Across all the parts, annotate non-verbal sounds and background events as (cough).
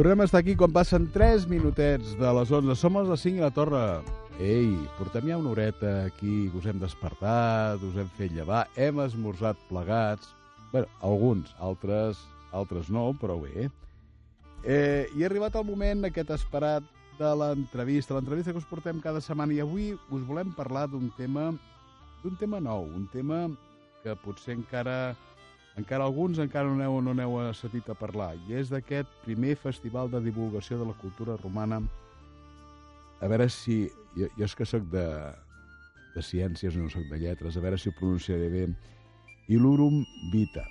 Tornem a estar aquí quan passen 3 minutets de les 11. Som a les 5 a la torre. Ei, portem ja una horeta aquí, us hem despertat, us hem fet llevar, hem esmorzat plegats. bueno, alguns, altres, altres no, però bé. Eh, I ha arribat el moment aquest esperat de l'entrevista, l'entrevista que us portem cada setmana i avui us volem parlar d'un tema d'un tema nou, un tema que potser encara encara alguns encara no n'heu no n'heu sentit a parlar, i és d'aquest primer festival de divulgació de la cultura romana. A veure si... Jo, jo és que sóc de, de ciències, no sóc de lletres, a veure si ho pronunciaré bé. Ilurum Vita.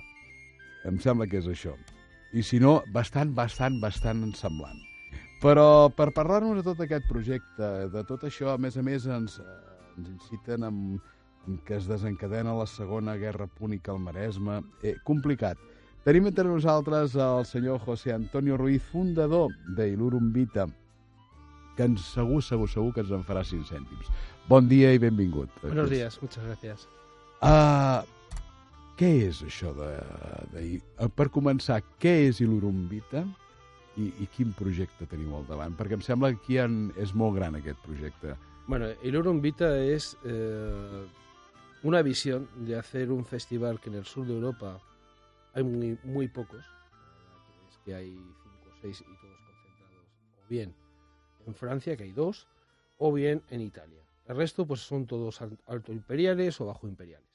Em sembla que és això. I si no, bastant, bastant, bastant semblant. Però per parlar-nos de tot aquest projecte, de tot això, a més a més, ens, ens inciten amb en què es desencadena la Segona Guerra Púnica al Maresme. Eh, complicat. Tenim entre nosaltres el senyor José Antonio Ruiz, fundador d'Ilurum Vita, que ens, segur, segur, segur que ens en farà 5 cèntims. Bon dia i benvingut. Buenos días, muchas gracias. Uh, què és això de, de... Per començar, què és Ilurum Vita i, i quin projecte teniu al davant? Perquè em sembla que aquí en, és molt gran aquest projecte. Bueno, Ilurum Vita és eh, una visión de hacer un festival que en el sur de Europa hay muy, muy pocos, es que hay cinco o seis y todos concentrados, o bien en Francia, que hay dos, o bien en Italia. El resto pues son todos alto imperiales o bajo imperiales.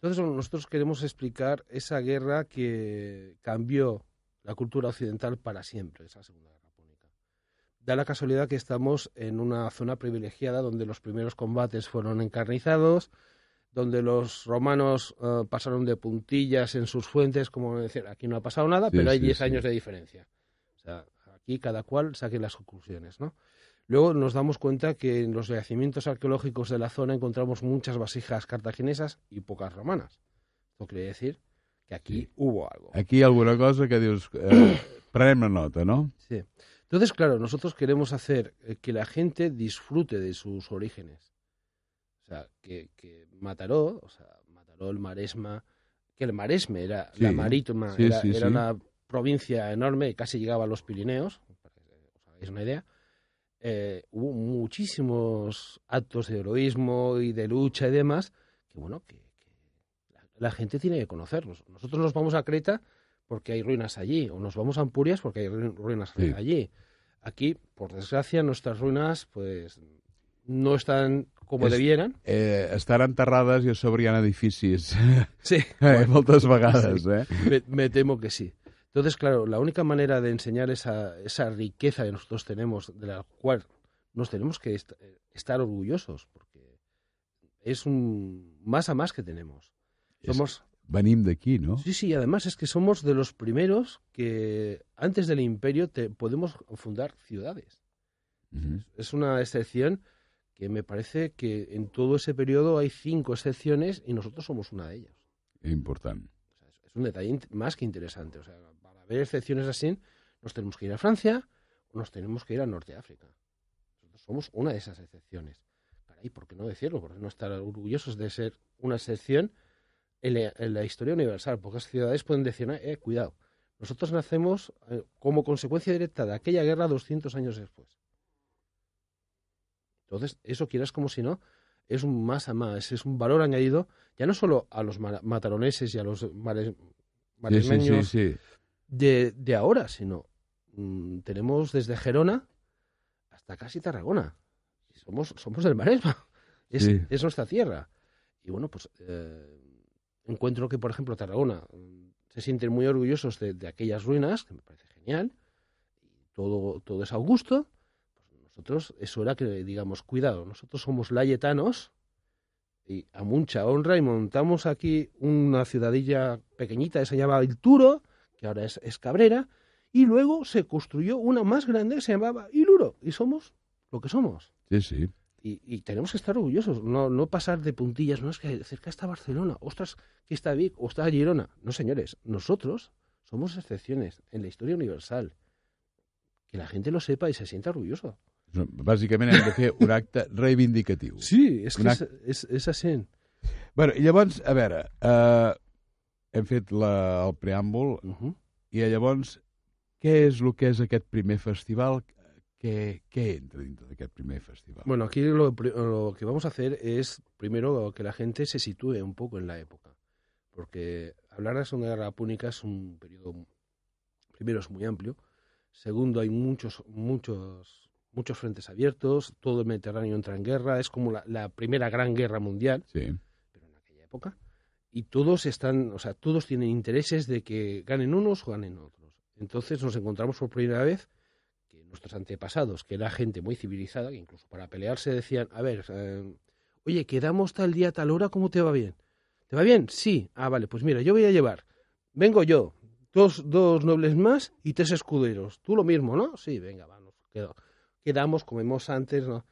Entonces nosotros queremos explicar esa guerra que cambió la cultura occidental para siempre, esa Segunda Guerra Púnica. Da la casualidad que estamos en una zona privilegiada donde los primeros combates fueron encarnizados, donde los romanos uh, pasaron de puntillas en sus fuentes, como decir, aquí no ha pasado nada, sí, pero hay 10 sí, años de diferencia. O sea, aquí cada cual saque las conclusiones, ¿no? Luego nos damos cuenta que en los yacimientos arqueológicos de la zona encontramos muchas vasijas cartaginesas y pocas romanas. Esto quiere decir que aquí hubo algo. Aquí alguna cosa que dios eh, (coughs) nota, ¿no? Sí. Entonces, claro, nosotros queremos hacer eh, que la gente disfrute de sus orígenes. Sea, que, que Mataró, o sea, Mataró, el Maresma, que el Maresme era Sí, la marítima, sí, era, sí, era una provincia enorme, casi llegaba a los Pirineos, para que os hagáis una idea. Eh, hubo muchísimos actos de heroísmo y de lucha y demás, que bueno, que, que la, la gente tiene que conocerlos. Nosotros nos vamos a Creta porque hay ruinas allí, o nos vamos a Ampurias porque hay ru- ruinas allí. Aquí, por desgracia, nuestras ruinas, pues, no están como Es- debieran. Eh, estar enterrades i a sobre hi ha edificis. (laughs) Sí, (laughs) eh, moltes vegades, eh? me, me temo que sí. Entonces, claro, la única manera de enseñar esa, esa riqueza que nosotros tenemos, de la cual nos tenemos que est- estar orgullosos, porque es un más a más que tenemos. Somos, Venim d'aquí, no? sí, sí, además es que somos de los primeros que antes del imperio te, podemos fundar ciudades. Mhm. Es una excepción que me parece que en todo ese periodo hay cinco excepciones y nosotros somos una de ellas. Important. O sea, es- un detalle más que interesante. O sea, para ver excepciones así, nos tenemos que ir a Francia o nos tenemos que ir a Norte de África. Nosotros somos una de esas excepciones. Caray, ¿por qué no decirlo? ¿Por qué no estar orgullosos de ser una excepción en la, en la historia universal? Pocas ciudades pueden decir, eh, cuidado, nosotros nacemos eh, como consecuencia directa de aquella guerra 200 años después. Entonces, eso quieras como si no, es un más a más, es un valor añadido ya no solo a los ma- mataroneses y a los sí, sí, maresmeños sí. de, de ahora, sino mm, tenemos desde Gerona hasta casi Tarragona. Y Somos, somos del Maresma, (laughs) es, nuestra tierra. Y bueno, pues eh, encuentro que, por ejemplo, Tarragona mm, se sienten muy orgullosos de, de aquellas ruinas, que me parece genial, todo, todo es Augusto. Pues nosotros, eso era que digamos, cuidado, nosotros somos layetanos y a mucha honra y montamos aquí una ciudadilla pequeñita que se llama El Turo, que ahora es, es Cabrera, Y luego se construyó una más grande que se llamaba Iluro. Y somos lo que somos. Sí, sí. Y, y tenemos que estar orgullosos, no, no pasar de puntillas, no es que cerca está Barcelona, ostras, que está Vic o está Girona. No, señores, nosotros somos excepciones en la historia universal. Que la gente lo sepa y se sienta orgulloso. Bàsicament hem de fer un acte reivindicatiu. Sí, és que Una- és, és, és. Bueno, i llavors, a veure, eh, hem fet la, el preàmbul Uh -huh. i llavors, què és el que és aquest primer festival? Què, què entra dintre d'aquest primer festival? Bueno, aquí lo, lo que vamos a hacer es primero que la gente se sitúe un poco en la época, porque hablar de la Segunda Guerra Púnica es un periodo, primero es muy amplio, segundo hay muchos, muchos, muchos frentes abiertos, todo el Mediterráneo entra en guerra, es como la, la primera gran guerra mundial, Sí, pero en aquella época, y todos están, o sea, todos tienen intereses de que ganen unos o ganen otros. Entonces nos encontramos por primera vez que nuestros antepasados, que era gente muy civilizada, que incluso para pelearse decían, a ver, eh, oye, quedamos tal día, tal hora, ¿cómo te va bien? ¿Te va bien? Sí. Ah, vale, pues mira, yo voy a llevar, vengo yo, dos, dos nobles más y tres escuderos. Tú lo mismo, ¿no? Sí, venga, vamos, quedo. Quedamos, comemos antes, ¿no?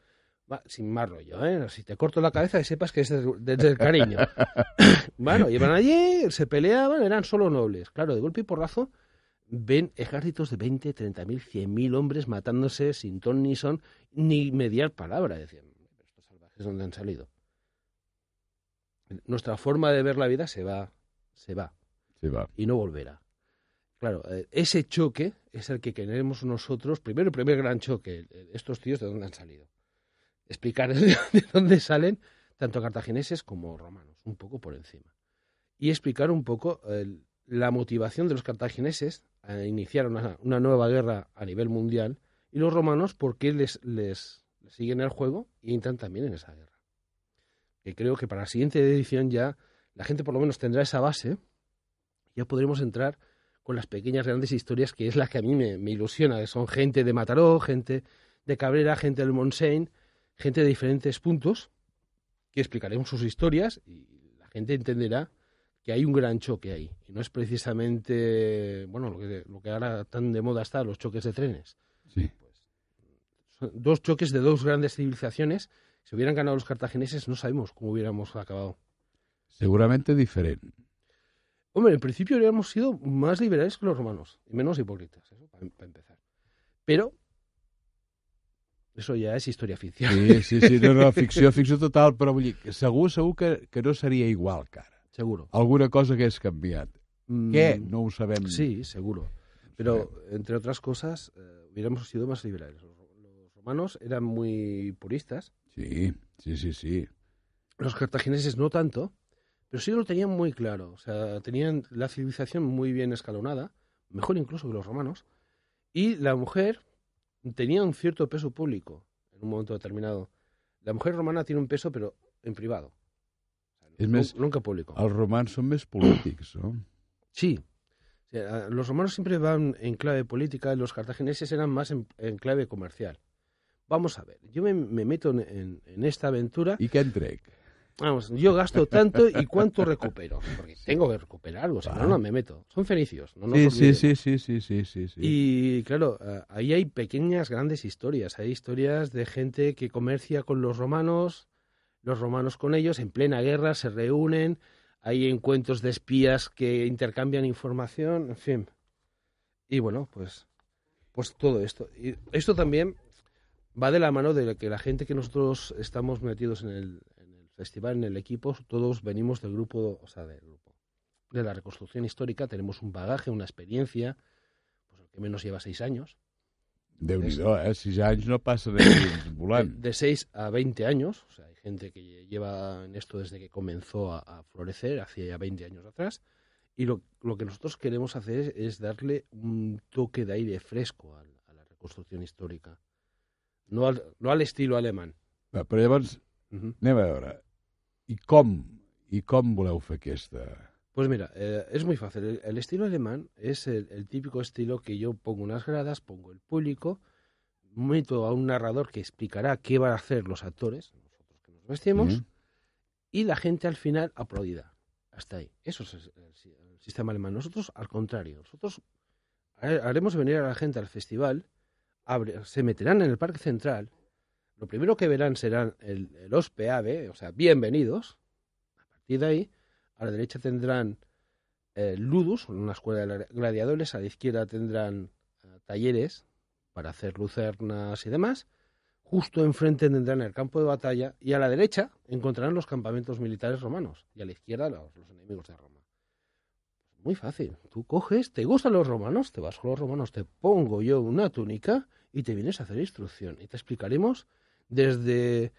Va, sin más rollo, ¿eh? Si te corto la cabeza, que sepas que es desde, el cariño. (laughs) bueno, iban allí, se peleaban, eran solo nobles. Claro, de golpe y porrazo ven ejércitos de 20, 30 mil, 100 mil hombres matándose sin ton ni son, ni mediar palabra. Decían, estos salvajes, ¿dónde han salido? Nuestra forma de ver la vida se va, se va sí, va. y no volverá. Claro, eh, ese choque es el que queremos nosotros, primero el primer gran choque, estos tíos de dónde han salido. Explicar (laughs) de dónde salen tanto cartagineses como romanos, un poco por encima. Y explicar un poco la motivación de los cartagineses a iniciar una, una nueva guerra a nivel mundial y los romanos por qué les, les siguen el juego y entran también en esa guerra. Que creo que para la siguiente edición ya la gente por lo menos tendrá esa base ya podremos entrar con las pequeñas grandes historias, que es la que a mí me, me ilusiona, que son gente de Mataró, gente de Cabrera, gente del Montseny, gente de diferentes puntos, que explicaremos sus historias y la gente entenderá que hay un gran choque ahí. Y no es precisamente, bueno, lo que, lo que ahora tan de moda está, los choques de trenes. Sí. Son dos choques de dos grandes civilizaciones. Si hubieran ganado los cartagineses, no sabemos cómo hubiéramos acabado. Seguramente diferent. Hombre, en principio habríamos sido más liberales que los romanos y menos hipócritas, eso para, empezar. Pero eso ja és història ficció. Sí, sí, sí, no, no, (laughs) ficció, ficció total, però vull dir, que segur, segur que, que no seria igual que ara. Seguro. Alguna cosa que hagués canviat. Mm, Què? No ho sabem. Sí, seguro. Pero, entre otras cosas, eh, hubiéramos sido más liberales. Los romanos eran muy puristas, Sí, sí, sí, sí. los cartagineses no tanto, pero sí lo tenían muy claro. O sea, tenían la civilización muy bien escalonada, mejor incluso que los romanos, y la mujer tenía un cierto peso público en un momento determinado. La mujer romana tiene un peso, pero en privado. O sea, més- nunca público. Els romans són més polítics, no? Sí. O sea, los romanos siempre van en clave política y los cartagineses eran más en, en clave comercial. Vamos a ver, yo me, me meto en, en- en esta aventura. I què en trec? Vamos, yo gasto tanto y cuánto recupero. Porque tengo que recuperar algo, si no, Ah. no me meto. Son fenicios. No Sí, sí, sí, sí, sí, sí, sí, sí. Y claro, eh, ahí hay pequeñas, grandes historias. Hay historias de gente que comercia con los romanos, los romanos con ellos, en plena guerra, se reúnen, hay encuentros de espías que intercambian información, en fin. Y bueno, pues, pues todo esto. Y esto también va de la mano de que la gente que nosotros estamos metidos en el festival, en el equipo, todos venimos del grupo, o sea, del grupo de la reconstrucción histórica, tenemos un bagaje, una experiencia, pues el que menos lleva seis años, Déu-n'hi-do, eh? Sis anys no passen així (coughs) volant. de, de 6 a 20 años, o sea, hay gente que lleva en esto desde que comenzó a, a florecer, hace ya 20 años atrás, y lo, lo que nosotros queremos hacer es darle un toque de aire fresco al- a, la reconstrucción histórica, no al, no al estilo alemán. Va, Però llavors, anem a veure, i com, i com voleu fer aquesta... Pues mira, eh, es muy fácil. El, el estilo alemán es el, el típico estilo que yo pongo unas gradas, pongo el público, meto a un narrador que explicará qué van a hacer los actores, nosotros que nos vestimos, y la gente al final aplaudida. Hasta ahí. Eso es el, el sistema alemán. Nosotros, al contrario, nosotros haremos venir a la gente al festival, abre- se meterán en el Parque Central. Lo primero que verán serán el, el o sea, bienvenidos. A partir de ahí, a la derecha tendrán eh, Ludus, una escuela de gladiadores, a la izquierda tendrán eh, talleres para hacer lucernas y demás. Justo enfrente tendrán el campo de batalla y a la derecha encontrarán los campamentos militares romanos y a la izquierda los, los enemigos de Roma. Muy fácil. Tú coges, te gustan los romanos, te vas con los romanos, te pongo yo una túnica y te vienes a hacer instrucción. Y te explicaremos desde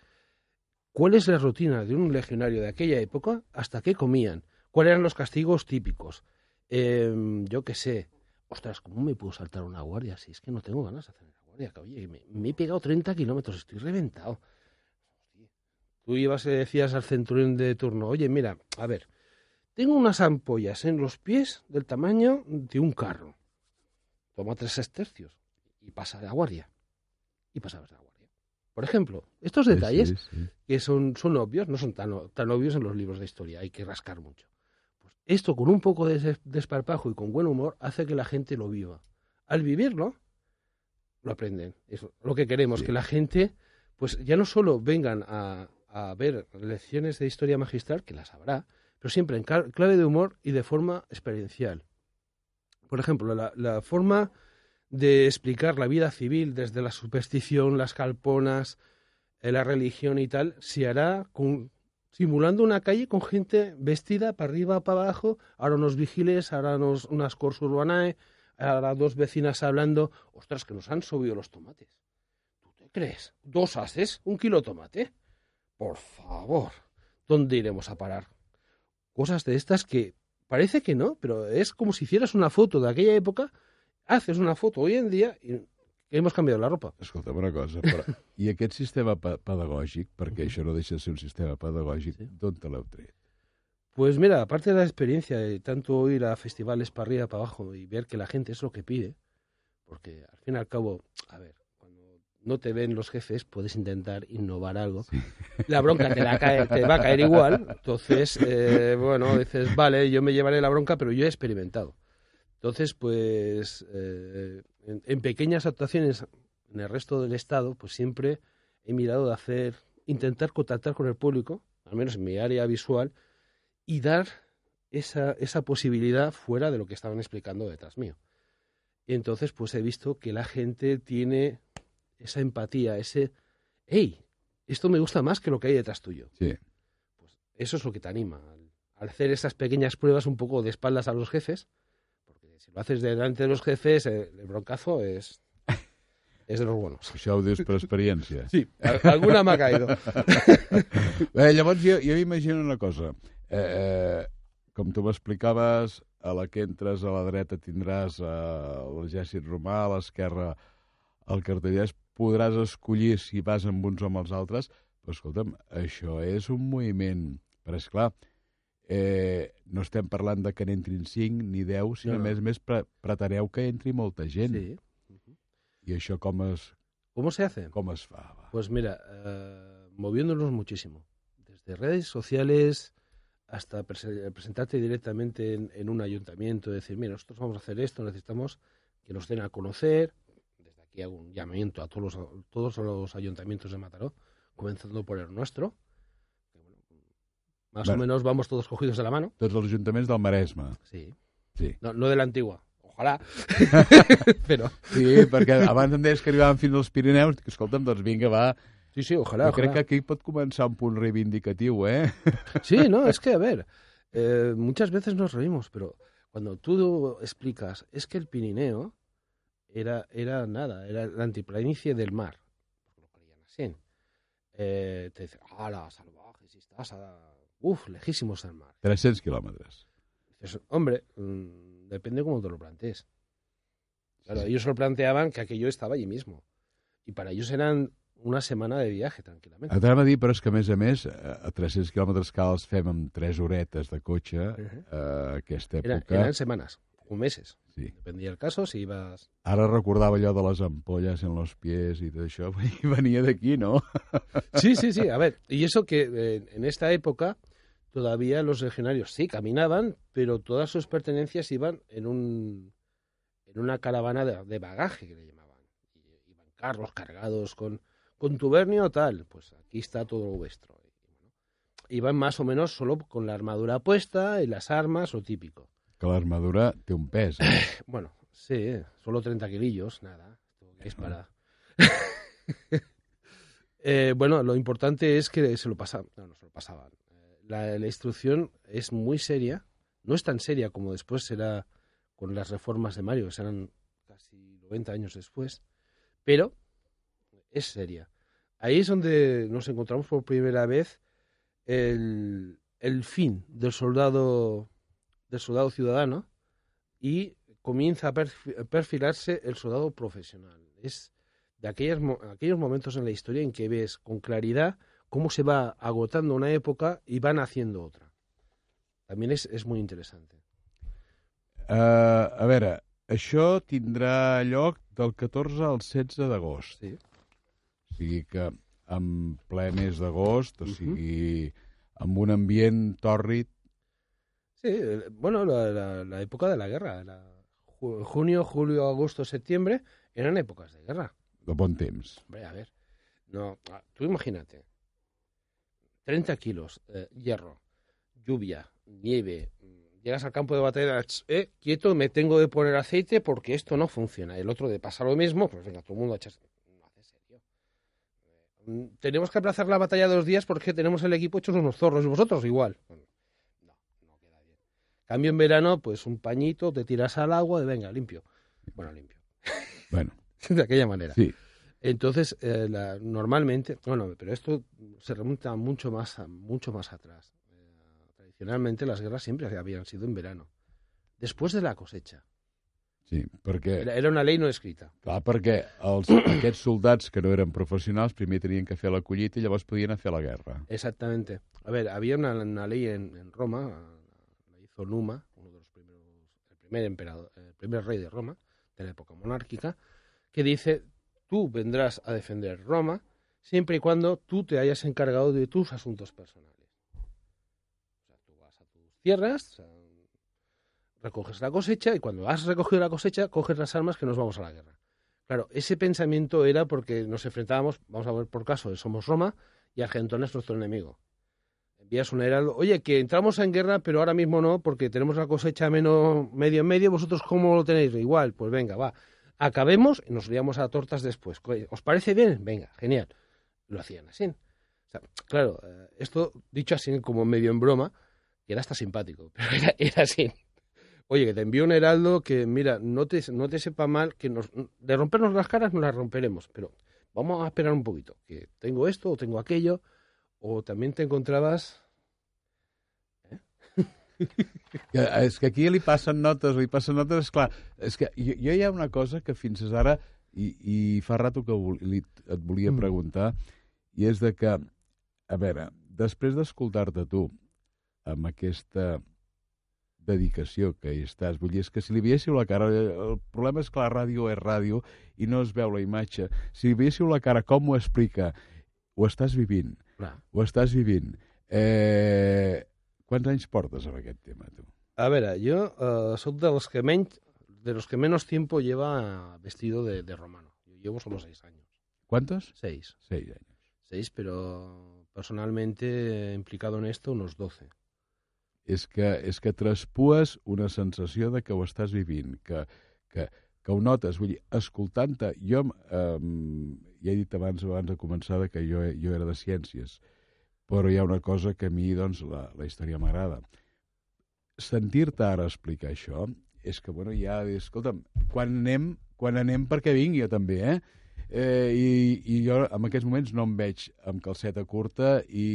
cuál es la rutina de un legionario de aquella época hasta qué comían, cuáles eran los castigos típicos. Em, yo qué sé. Ostras, ¿cómo me puedo saltar una guardia? Si es que no tengo ganas de hacer la guardia. Oye, me, me he pegado 30 kilómetros, estoy reventado. Tú ibas y decías al centurión de turno, oye, mira, a ver, tengo unas ampollas en los pies del tamaño de un carro. Toma tres estercios y pasa de la guardia. Y pasabas de la guardia. Por ejemplo, estos detalles sí, sí. que son, son obvios, no son tan, tan obvios en los libros de historia, hay que rascar mucho. Pues esto con un poco de des- desparpajo y con buen humor hace que la gente lo viva. Al vivirlo, lo aprenden. Es lo que queremos, que la gente, pues ya no solo vengan a, a ver lecciones de historia magistral, que las habrá, pero siempre en clave de humor y de forma experiencial. Por ejemplo, la, la forma de explicar la vida civil desde la superstición, las calponas, eh, la religión y tal, se hará con, simulando una calle con gente vestida para arriba, para abajo, ahora unos vigiles, ahora unos, unas cors urbanae, ahora dos vecinas hablando, ostras, que nos han subido los tomates. ¿Tú te crees? ¿Dos haces? ¿Un kilo de tomate? Por favor, ¿dónde iremos a parar? Cosas de estas que parece que no, pero es como si hicieras una foto de aquella época, haces una foto hoy en día y hemos cambiado la ropa. Escolta'm una cosa, però... i aquest sistema pe pedagògic, perquè això no deixa de ser un sistema pedagògic, Sí. d'on te l'heu tret? Pues mira, aparte de la experiencia de tanto ir a festivales para arriba, para abajo y ver que la gente es lo que pide, porque al fin y al cabo, a ver, cuando no te ven los jefes, puedes intentar innovar algo. La bronca te, la cae- te va a caer igual, entonces, eh, bueno, dices, vale, yo me llevaré la bronca, pero yo he experimentado. Entonces, pues, eh, en, en pequeñas actuaciones en el resto del estado, pues siempre he mirado de hacer, intentar contactar con el público, al menos en mi área visual, y dar esa, esa posibilidad fuera de lo que estaban explicando detrás mío. Y entonces, pues he visto que la gente tiene esa empatía, ese, hey, esto me gusta más que lo que hay detrás tuyo. Sí. Pues eso es lo que te anima, al, al hacer esas pequeñas pruebas un poco de espaldas a los jefes, si lo haces delante de los jefes, eh, el broncazo es, es de los buenos. Això ho dius per experiència. Sí, alguna me ha caído. (laughs) Bé, llavors jo, jo m'imagino una cosa. Eh, eh, com tu m'explicaves, a la que entres a la dreta tindràs eh, l'exèrcit romà, a l'esquerra el cartellès, podràs escollir si vas amb uns o amb els altres, però escolta'm, això és un moviment, però és clar, eh, no estem parlant de que n'entrin 5 ni 10, sinó No, no. no. més a més pre preteneu que entri molta gent. Sí. I això com es, ¿Cómo se hace? com es fa? Va? Pues mira, eh, moviéndonos muchísimo. Desde redes sociales hasta prese- presentarte directamente en, en un ayuntamiento, decir, mira, nosotros vamos a hacer esto, necesitamos que nos den a conocer. Desde aquí hago un llamamiento a todos los, todos los ayuntamientos de Mataró, comenzando por el nuestro. Bueno, más o menos vamos todos cogidos de la mano. Tots els ajuntaments del Maresme. Sí. Sí. No, no de la antigua. Ojalá. (laughs) Pero Sí, perquè abans em deies que arribàvem fins als Pirineus, dic, escolta'm, doncs vinga, va. sí, sí, ojalá. Jo crec ojalá. que aquí pot començar un punt reivindicatiu, eh? (laughs) Sí, no, es que, a ver, eh, muchas veces nos reímos, pero cuando tú explicas, es que el Pirineo era, era nada, era la antiplanicie del mar, lo creían así. Eh, te dicen, ¡hala, salvaje! Si estás a... Uf, lejísimos del mar. 300 quilòmetres. Dices, hombre, mm, depende cómo te lo plantees. Claro, ellos lo planteaban que aquello estaba allí mismo. Y para ellos eran una semana de viaje, tranquilamente. T'anava a dir, però és que, a més a més, a a 300 quilòmetres que els fem amb 3 horetes de cotxe, Ujú. eh, aquesta Era- època... eran semanas o meses. Sí. Dependía del caso, si ibas Ara recordava allò de les ampolles en los pies i tot això, i (laughs) venia d'aquí, no? Sí, sí, sí. A ver, y eso que eh, en esta época todavía los legionarios sí caminaban, pero todas sus pertenencias iban en un en una caravana de, de bagaje que le llamaban. Y, iban carros cargados con contubernio tal. Pues aquí está todo lo vuestro. Iban más o menos solo con la armadura puesta y las armas, lo típico. Que l'armadura té un pes. (laughs) Eh? Bueno, sí, solo 30 kilillos, nada. Es para... (laughs) (laughs) Eh, bueno, lo importante es que se lo pasaban. No, no se lo pasaban. La, la instrucción es muy seria. No es tan seria como después será con las reformas de Mario, que serán casi 90 años después. Pero es seria. Ahí es donde nos encontramos por primera vez el, el fin del soldado, del soldado ciudadano y comienza a perfi- perfilarse el soldado profesional. Es de aquellas, mo- aquellos momentos en la historia en que ves con claridad cómo se va agotando una época y van haciendo otra. También es, es muy interesante. Uh, a veure, això tindrà lloc del 14 al 16 d'agost. Sí. O sigui que en ple mes d'agost, o sigui, amb un ambient tòrrid, Sí, eh, bueno, la, la- la época de la guerra. la ju- junio, julio, agosto, septiembre eran épocas de guerra. de bon temps. Hombre, a ver. No, ah, tú imagínate. 30 kilos, eh, hierro, lluvia, nieve. mm, Llegas al campo de batalla, eh, quieto, me tengo de poner aceite porque esto no funciona. El otro de pasa lo mismo, pues venga, todo el mundo a echarse. No hace serio. Mm, Tenemos que aplazar la batalla dos días porque tenemos el equipo hechos unos zorros y vosotros igual. Bueno, no, no queda bien. Cambio en verano, pues un pañito, te tiras al agua y venga, limpio. Bueno, limpio. Bueno, (laughs) de aquella manera. sí. Entonces, eh, la- normalmente, bueno, pero esto se remonta mucho más, a- mucho más atrás. Eh, tradicionalmente las guerras siempre habían sido en verano, después de la cosecha. Sí, perquè, Era, era una ley no escrita. clar, perquè els, (coughs) aquests soldats que no eren professionals primer tenien que fer la collita i llavors podien fer la guerra. Exactamente. A ver, había una, una ley en, en Roma, la hizo Numa, uno de los primeros, el primer emperador, el primer rey de Roma, de la época monárquica, que dice, tú vendrás a defender Roma siempre y cuando tú te hayas encargado de tus asuntos personales. O sea, tú vas a tus tierras, recoges la cosecha y cuando has recogido la cosecha, coges las armas que nos vamos a la guerra. Claro, ese pensamiento era porque nos enfrentábamos, vamos a ver por caso, somos Roma y Argentona es nuestro enemigo. Envías un heraldo, oye, que entramos en guerra, pero ahora mismo no, porque tenemos la cosecha menos, medio en medio, vosotros cómo lo tenéis, igual, pues venga, va. Acabemos y nos liamos a tortas después. ¿Os parece bien? Venga, genial. Lo hacían así. O sea, claro, eh, esto dicho así como medio en broma, que era hasta simpático, (laughs) pero era, así. Oye, que te envío un heraldo que, mira, no te, no te sepa mal, que nos, de rompernos las caras nos las romperemos, pero vamos a esperar un poquito, que tengo esto o tengo aquello, o también te encontrabas... (laughs) Que, és que aquí li passen notes, li passen notes, és clar, és que jo, jo hi ha una cosa que fins ara, i, i fa rato que vol, li, et volia Mm. preguntar, i és de que, a veure, després d'escoltar-te tu, amb aquesta dedicació que hi estàs, vull dir, és que si li veiéssiu la cara, el problema és que la ràdio és ràdio i no es veu la imatge, si li veiéssiu la cara, com ho explica, ho estàs vivint, Clar. ho estàs vivint, eh, quants anys portes amb aquest tema, tu? A ver, yo eh, soy de los que men- de los que menos tiempo lleva vestido de, de romano. Yo llevo solo seis años. ¿Cuántos? Seis. Seis años. Seis, pero personalmente implicado en esto unos doce. És que, és que traspues una sensació de que ho estàs vivint, que, que, que ho notes. Vull dir, escoltant-te, jo eh, ja he dit abans, abans de començar que jo, jo era de ciències, però hi ha una cosa que a mi, doncs, la, la història m'agrada. Sentir-te ara explicar això és que, bueno, ja, escolta'm, quan anem, quan anem perquè vingui jo també, eh? Eh, i, I jo en aquests moments no em veig amb calceta curta i,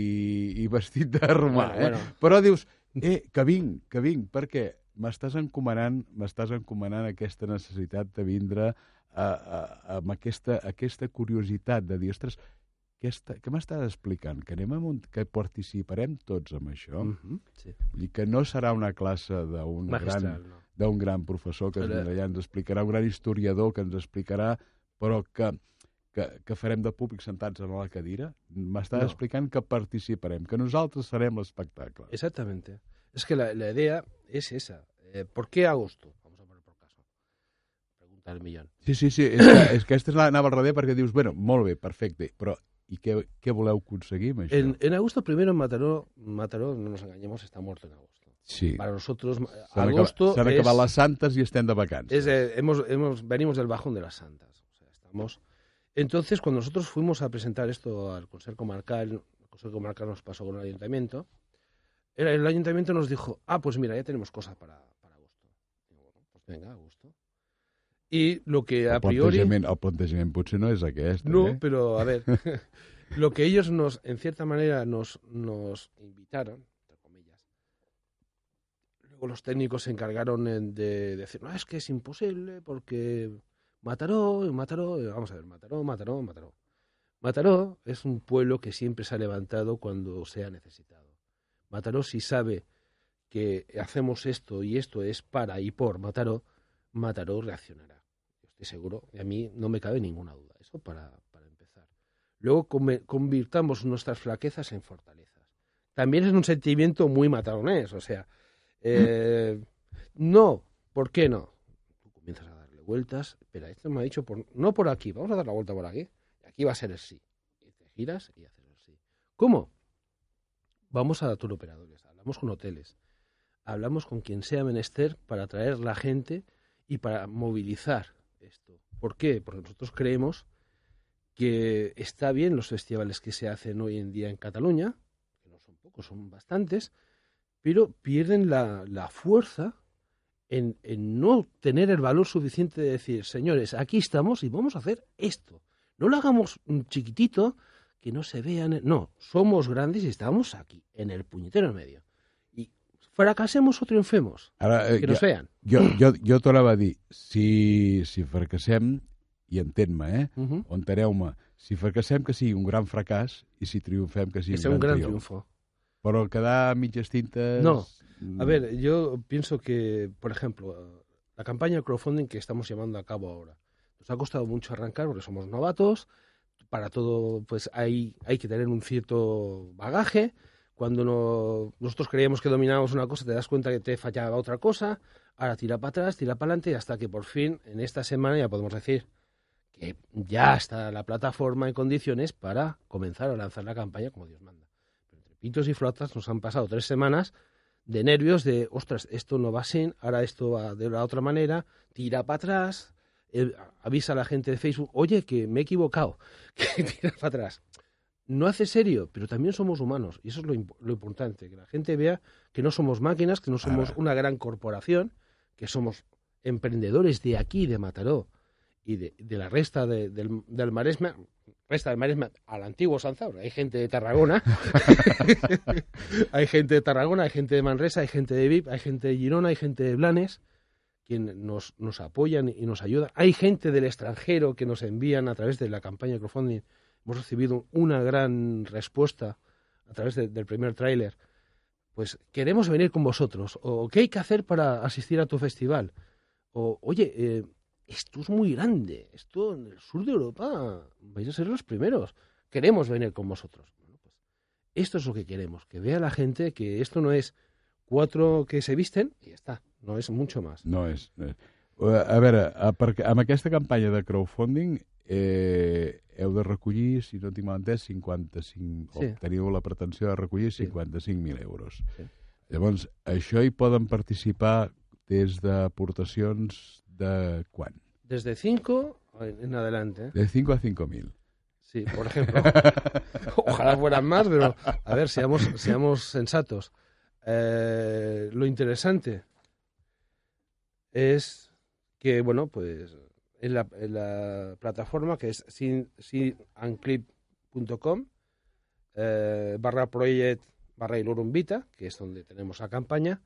i vestit de romà, Bueno, eh? bueno. Però dius, eh, que vinc, que vinc, perquè m'estàs encomanant, m'estàs encomanant aquesta necessitat de vindre a, a, amb aquesta, aquesta curiositat de dir, ostres, què, està, què m'estàs explicant? Que anem a un, que participarem tots amb això? Mm. Ujú, sí. Vull dir que no serà una classe d'un gran, no. gran professor que vindrà allà, ens explicarà, un gran historiador que ens explicarà, però que, que, que farem de públic sentats en la cadira? M'estàs No. explicant que participarem, que nosaltres serem l'espectacle. Exactamente. Es que la, la idea es esa. Eh, ¿Por qué agosto? El millón. Sí, sí, sí, és que, és que aquesta és l'anava al darrere perquè dius, bueno, molt bé, perfecte, però i què, què voleu aconseguir amb això? En, en agosto, primero en Mataró, Mataró, no nos engañemos, está muerto en agosto. sí, Para nosotros, agosto acabat, s'han es, acabat les santes i estem de vacances. es, eh, hemos, hemos, venimos del bajón de las santas. O sea, estamos... Entonces, cuando nosotros fuimos a presentar esto al Consejo Comarcal, el Consejo Comarcal nos pasó con el Ayuntamiento, el, el Ayuntamiento nos dijo, ah, pues mira, ya tenemos cosas para, para agosto. Digo, bueno, pues venga, agosto. Y lo que a el, priori... el plantejament potser no és aquest, No, eh? pero a ver, (laughs) lo que ellos nos, en cierta manera, nos, nos invitaron, entre comillas, luego los técnicos se encargaron en- de decir, no, es que es imposible porque Mataró, Mataró, vamos a ver, Mataró, Mataró, Mataró. Mataró es un pueblo que siempre se ha levantado cuando se ha necesitado. Mataró si sabe que hacemos esto y esto es para y por Mataró, Mataró reaccionará. Estoy seguro, y a mí no me cabe ninguna duda. Eso para, para empezar. Luego convirtamos nuestras flaquezas en fortalezas. También es un sentimiento muy mataronés, o sea, eh, no, ¿por qué no? Tú comienzas a darle vueltas, pero esto me ha dicho, por, no por aquí, vamos a dar la vuelta por aquí. Aquí va a ser el sí. Y te giras y haces el sí. ¿Cómo? Vamos a turoperadores, hablamos con hoteles, hablamos con quien sea menester para atraer la gente y para movilizar esto. ¿Por qué? Porque nosotros creemos que está bien los festivales que se hacen hoy en día en Cataluña, que no son pocos, son bastantes, pero pierden la, la fuerza en, en no tener el valor suficiente de decir, señores, aquí estamos y vamos a hacer esto. No lo hagamos chiquitito que no se vean. No, somos grandes y estamos aquí, en el puñetero medio. Fracasemos o triunfemos, Ara, eh, que nos jo, vean. jo, jo, jo tornava a dir, si, si fracassem, i entén-me, eh? O enteneu-me, si fracassem que sigui un gran fracàs i si triomfem que sigui Que un gran triunfo. Però quedar a mitges tintes... No. mm, A ver, yo pienso que, por ejemplo, la campaña de crowdfunding que estamos llevando a cabo ahora, nos ha costado mucho arrancar porque somos novatos, para todo pues hay, hay que tener un cierto bagaje, cuando no- nosotros creíamos que dominábamos una cosa, te das cuenta que te fallaba otra cosa, ahora tira para atrás, tira para adelante, hasta que por fin, en esta semana, ya podemos decir que ya está la plataforma en condiciones para comenzar a lanzar la campaña como Dios manda. Pero entre pitos y flotas nos han pasado tres semanas de nervios de, ostras, esto no va así, ahora esto va de la otra manera, tira para atrás, eh, avisa a la gente de Facebook, oye, que me he equivocado, (laughs) que tira para atrás. No hace serio, pero también somos humanos, y eso es lo, imp- lo importante, que la gente vea que no somos máquinas, que no somos Ahora. una gran corporación, que somos emprendedores de aquí, de Mataró, y de, de la resta de- del, del Maresme, resta del Maresme al antiguo Sanzaur. Hay gente de Tarragona, (laughs) (laughs) hay gente de Tarragona, hay gente de Manresa, hay gente de VIP, hay gente de Girona, hay gente de Blanes, quien nos, nos apoyan y nos ayudan. Hay gente del extranjero que nos envían a través de la campaña de crowdfunding. Hemos recibido una gran respuesta a través de- del primer tráiler. Pues queremos venir con vosotros. O qué hay que hacer para asistir a tu festival. O, oye, eh, esto es muy grande. Esto en el sur de Europa vais a ser los primeros. Queremos venir con vosotros. Bueno, pues esto es lo que queremos. Que vea la gente que esto no es cuatro que se visten y ya está. No es mucho más. No és... No és. A veure, a, per, amb aquesta campanya de crowdfunding eh, heu de recollir, si no tinc mal entès, 55... Sí. O teniu la pretensió de recollir Sí. 55.000 euros. Sí. Llavors, això hi poden participar des d'aportacions de quan? Desde cinco en adelante. De 5 a 5.000. Sí, por ejemplo. (laughs) Ojalá fueran más, pero a ver, seamos, seamos sensatos. Eh, lo interesante es que, bueno, pues en la, en la plataforma que es sin, sinanclip.com eh, barra project barra ilurumbita, que es donde tenemos la campaña,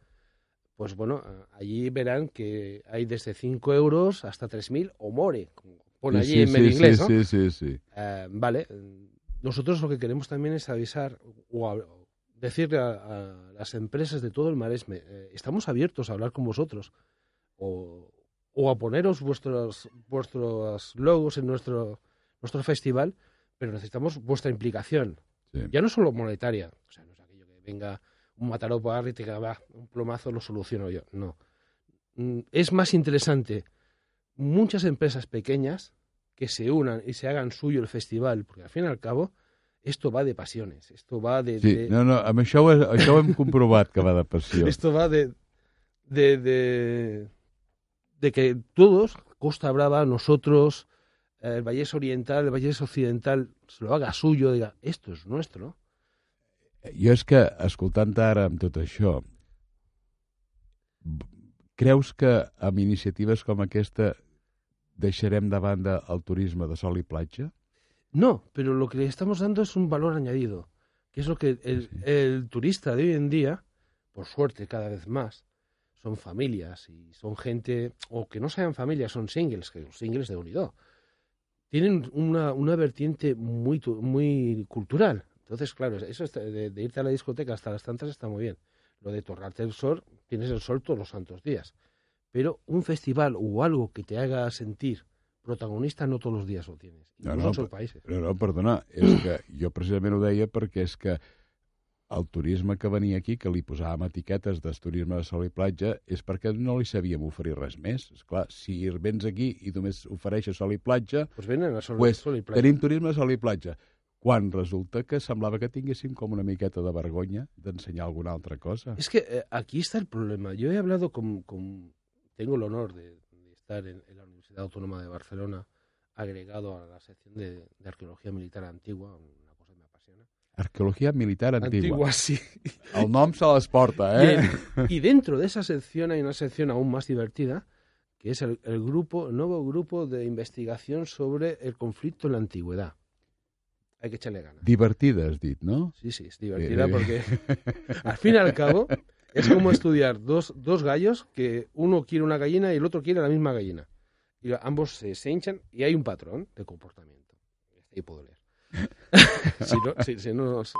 pues bueno, eh, allí verán que hay desde 5 euros hasta 3.000 o more, como pone allí sí, en medio sí, inglés, sí, ¿no? sí, sí, sí. Eh, vale, nosotros lo que queremos también es avisar o a- decirle a, a las empresas de todo el Maresme, eh, estamos abiertos a hablar con vosotros o, o a poneros vuestros, vuestros logos en nuestro, nuestro festival, pero necesitamos vuestra implicación, sí. ya no solo monetaria, o sea, no es aquello que venga un mataró por y te va, un plomazo lo soluciono yo, no. Mm, Es más interesante muchas empresas pequeñas que se unan y se hagan suyo el festival, porque al fin y al cabo esto va de pasiones, esto va de... Sí, de- no, no, amb això, això ho hem comprovat, que va de passió. (laughs) Esto va de, de, de, de que todos, Costa Brava, nosotros, eh, el Vallés Oriental, el Vallés Occidental, se lo haga suyo, diga, esto es nuestro. Jo és que, escoltant ara amb tot això, creus que amb iniciatives com aquesta deixarem de banda el turisme de sol i platja? No, pero lo que le estamos dando es un valor añadido, que es lo que el, Sí, sí. el turista de hoy en día, por suerte cada vez más, son familias y son gente, o que no sean familias, son singles, que los singles de unido. Tienen una, una vertiente muy, muy cultural. Entonces, claro, eso está- de, de irte a la discoteca hasta las tantas está muy bien. Lo de torrarte el sol, tienes el sol todos los santos días. Pero un festival o algo que te haga sentir protagonista no todos los días lo tienes. No, no, en otros países. No, no, perdona, és que jo precisament ho deia perquè és que el turisme que venia aquí, que li posàvem etiquetes de turisme de sol i platja, és perquè no li sabíem oferir res més. És clar, si vens aquí i només ofereixes sol i platja, Pues vienen a sol, pues, sol y playa. tenim turisme de sol i platja. Quan resulta que semblava que tinguéssim com una miqueta de vergonya d'ensenyar alguna altra cosa. Es que eh, aquí está el problema. Yo he hablado con, con- tengo el honor de, de estar en, en la Universidad Autónoma de Barcelona, agregado a la sección de, de arqueología militar antigua, una Arqueologia militar antigua. sí. El nom se les porta, Y, eh? y dentro de esa sección hay una sección aún más divertida, que es el, el grupo, el nuevo grupo de investigación sobre el conflicto en la antigüedad. Hay que echarle ganas. Divertida, has dit, no? Sí, sí, es divertida Eh, porque al fin y al cabo es como (laughs) estudiar dos, dos gallos que uno quiere una gallina y el otro quiere la misma gallina. Y ambos se, se hinchan y hay un patrón de comportamiento. Ahí puedo leer. Si no, si- si no nos,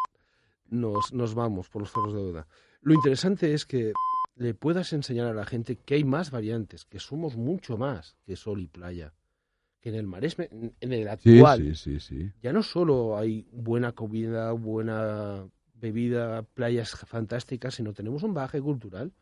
nos, nos vamos por los cerros de duda. Lo interesante es que le puedas enseñar a la gente que hay más variantes, que somos mucho más que sol y playa. Que en el Maresme, en el actual, sí, sí, ya no solo hay buena comida, buena bebida, playas fantásticas, sino tenemos un bagaje cultural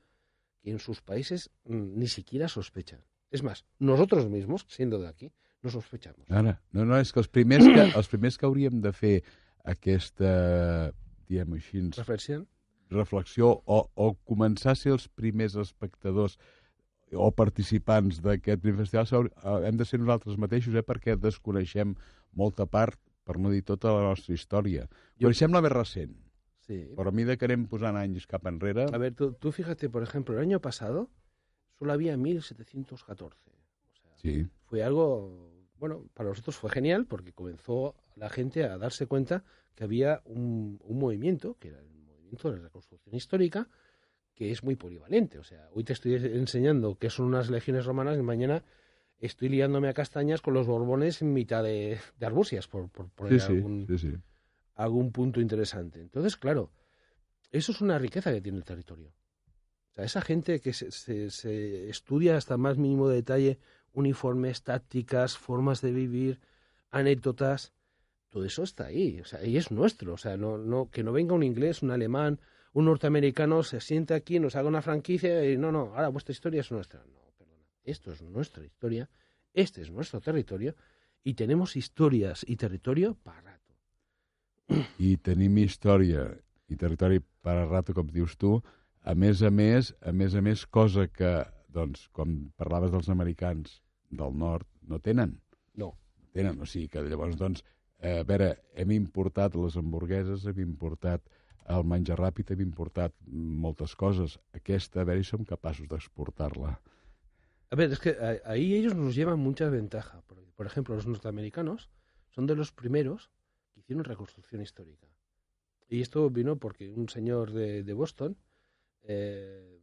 que en sus países mm, ni siquiera sospechan. Es más, nosotros mismos, siendo de aquí, no sospechamos. Ara, no, no, és que els primers que, (clears throat) els primers que hauríem de fer aquesta, diguem així, Reflexión. reflexió o, o començar a ser els primers espectadors o participants d'aquest festival eh, hem de ser nosaltres mateixos, eh, perquè desconeixem molta part, per no dir tota la nostra història. Jo- Coneixem la més recent, Sí. però a mesura que anem posant anys cap enrere... A ver, tú, tú fíjate, por ejemplo, el año pasado solo había 1714. Sí, fue algo, bueno, para nosotros fue genial porque comenzó la gente a darse cuenta que había un, un movimiento, que era el movimiento de la reconstrucción histórica, que es muy polivalente. O sea, hoy te estoy enseñando qué son unas legiones romanas y mañana estoy liándome a castañas con los borbones en mitad de, de Arbusias, por, por poner sí, algún, sí, sí. algún punto interesante. Entonces, claro, eso es una riqueza que tiene el territorio. O sea, esa gente que se, se- se estudia hasta más mínimo detalle uniformes, tácticas, formas de vivir, anécdotas, todo eso está ahí. O sea, y es nuestro. O sea, no, no, que no venga un inglés, un alemán, un norteamericano, se siente aquí, nos haga una franquicia y no, no, ahora vuestra historia es nuestra. No, perdona. Esto es nuestra historia, este es nuestro territorio y tenemos historias y territorio para rato. (clears throat) i tenim història i territori per a rato, com dius tu, a més a més, a més a més, cosa que, doncs, com parlaves dels americans del nord, no tenen. No. Tenen, o sigui que llavors, doncs, eh, a veure, hem importat les hamburgueses, hem importat el menjar ràpid, hem importat moltes coses. Aquesta, a veure som capaços d'exportar-la. A ver, es que a- ahí ellos nos llevan mucha ventaja. Por, por ejemplo, los norteamericanos son de los primeros que hicieron reconstrucción histórica. Y esto vino porque un señor de, de Boston eh,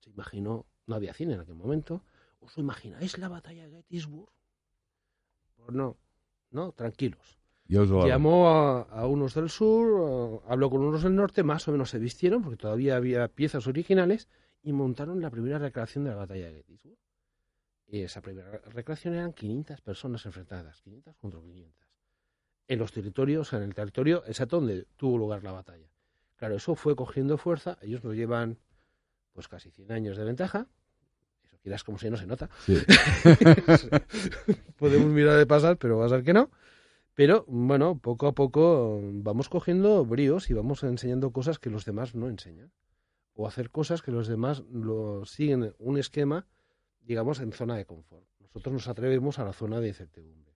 se imaginó, no había cine en aquel momento, ¿os lo imagináis la batalla de Gettysburg? Pues no, no, tranquilos. Llamó a, a unos del sur, habló con unos del norte, más o menos se vistieron, porque todavía había piezas originales, y montaron la primera recreación de la batalla de Gettysburg. Y esa primera re- recreación eran 500 personas enfrentadas, 500 contra 500. En los territorios, o sea, en el territorio exacto donde tuvo lugar la batalla. Claro, eso fue cogiendo fuerza, ellos nos llevan pues casi 100 años de ventaja, quieras como si no se nota. Sí. (laughs) Podemos mirar de pasar, pero va a ser que no. Pero bueno, poco a poco vamos cogiendo bríos y vamos enseñando cosas que los demás no enseñan. O hacer cosas que los demás lo siguen un esquema, digamos, en zona de confort. Nosotros nos atrevemos a la zona de incertidumbre,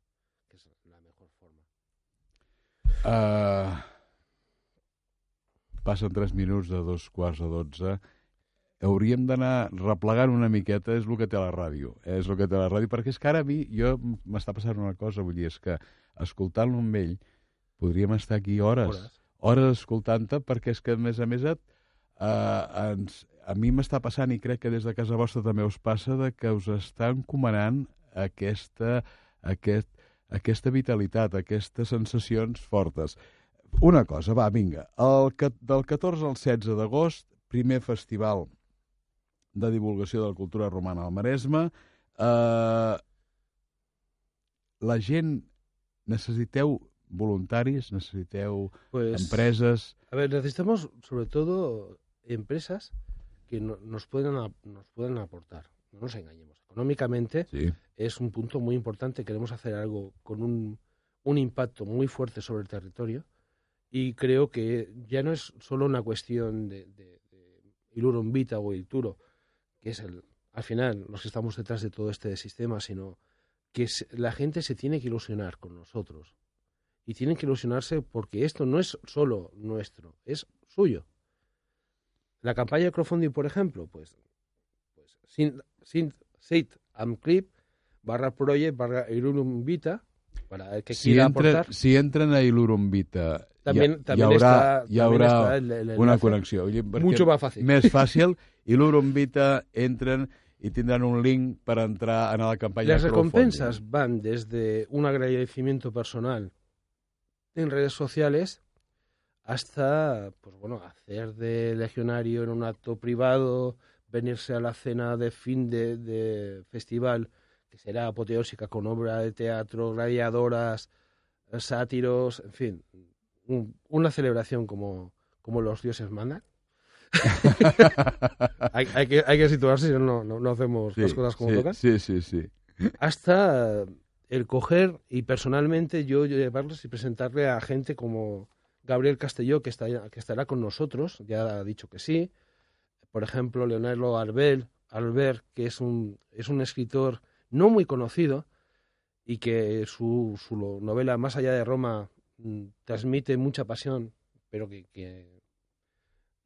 que es la mejor forma. Uh, passen 3 minuts de dos quarts de 12. Hauríem d'anar replegant una miqueta, és el que té la ràdio. Eh? És el que té la ràdio, perquè és que ara a mi, jo m'està passant una cosa, vull dir, és que escoltant-lo amb ell podríem estar aquí hores, hores, hores escoltant-te, perquè és que, a més a més, et, uh, ens, a mi m'està passant, i crec que des de casa vostra també us passa, de que us està encomanant aquesta, aquest, aquesta vitalitat, aquestes sensacions fortes. Una cosa, va, vinga. El, del 14 al 16 d'agost, primer festival de divulgació de la cultura romana al Maresme. Eh, la gent, necessiteu voluntaris, necessiteu pues, empreses... A ver, necesitamos sobre todo empresas que no, nos, puedan, nos puedan aportar. No nos engañemos. Económicamente sí. es un punto muy importante. Queremos hacer algo con un, un impacto muy fuerte sobre el territorio y creo que ya no es solo una cuestión de, de, de Ilurum Vita o Ilturo, que es el, al final los que estamos detrás de todo este sistema, sino que la gente se tiene que ilusionar con nosotros. Y tienen que ilusionarse porque esto no es solo nuestro, es suyo. La campaña de crowdfunding, por ejemplo, pues, pues sin, sin sit am clip barra project barra Ilurum Vita para el que si quiera entra, aportar. Si entren a Ilurum Vita también, hi, también hi haurà, está, hi haurà está el, el una connexió. Mucho más fácil. Més (laughs) fàcil, i l'Urum Vita entren y tendrán un link para entrar a la campaña Las recompensas van desde un agradecimiento personal en redes sociales hasta, pues bueno, hacer de legionario en un acto privado, venirse a la cena de fin de, de festival, que será apoteósica con obra de teatro, gladiadoras, sátiros, en fin, un, una celebración como, como los dioses mandan. (laughs) hay, hay, que, hay que situarse, si no, no, no hacemos Sí, las cosas como sí, tocan. Sí, sí, sí. Hasta el coger y personalmente yo llevarles y presentarle a gente como Gabriel Castelló, que, está, que estará con nosotros, ya ha dicho que sí. Por ejemplo, Leonardo Arbel, Albert, que es un, es un escritor no muy conocido y que su, su novela Más allá de Roma transmite mucha pasión, pero que, que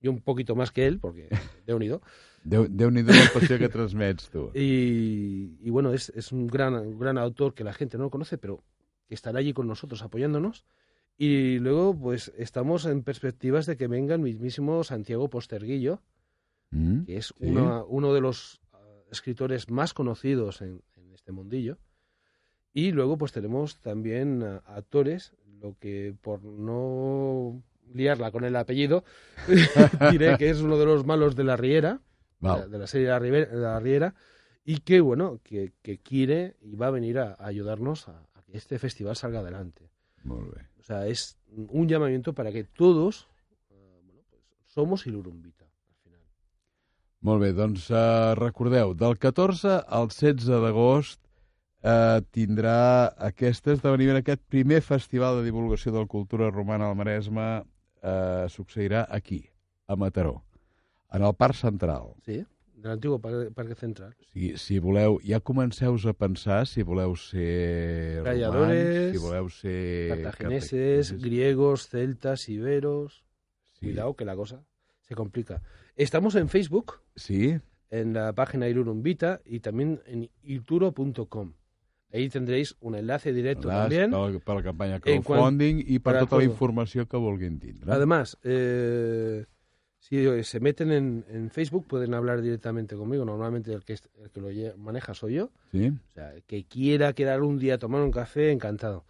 yo un poquito más que él, porque (laughs) de unido. Déu, Déu-n'hi-do la passió que transmets, tu. (laughs) Y, y bueno, es, es un, gran, un gran autor que la gente no conoce, pero que estará allí con nosotros apoyándonos. Y luego, pues estamos en perspectivas de que venga el mismísimo Santiago Posterguillo, Mm, que es sí. una- uno de los ah, escritores más conocidos en, en este mundillo. Y luego, pues tenemos también ah, actores, lo que por no liarla con el apellido, (laughs) diré que es uno de los malos de la Riera, de, Val. de la serie La, Ribe- la Riera, y que, bueno, que, que quiere y va a venir a, a ayudarnos a, a que este festival salga adelante. Molt bé. O sea, es un llamamiento para que todos eh, bueno, pues, somos Ilurumbita al final. Molt bé, doncs uh, recordeu, del 14 al 16 d'agost eh, tindrà aquest esdeveniment, aquest primer festival de divulgació de la cultura romana al Maresme eh, succeirà aquí, a Mataró, en el Parc Central. Sí, del antiguo parque, parque central. Si, si voleu, ja comenceu a pensar si voleu ser romans, si voleu ser... Cartagineses, griegos, celtas, iberos. Sí. Cuidado que la cosa se complica. Estamos en Facebook, Sí? en la página Ilurumbita y también en ilturo.com. Ahí tendréis un enlace directo también. Per, la- quan- crowdfunding per para tota la todo. informació que vulguin. Además, eh, si se meten en, en Facebook pueden hablar directamente conmigo. Normalmente el que, el que lo maneja soy yo. Sí? O sea, que quiera quedar un día a tomar un café, encantado.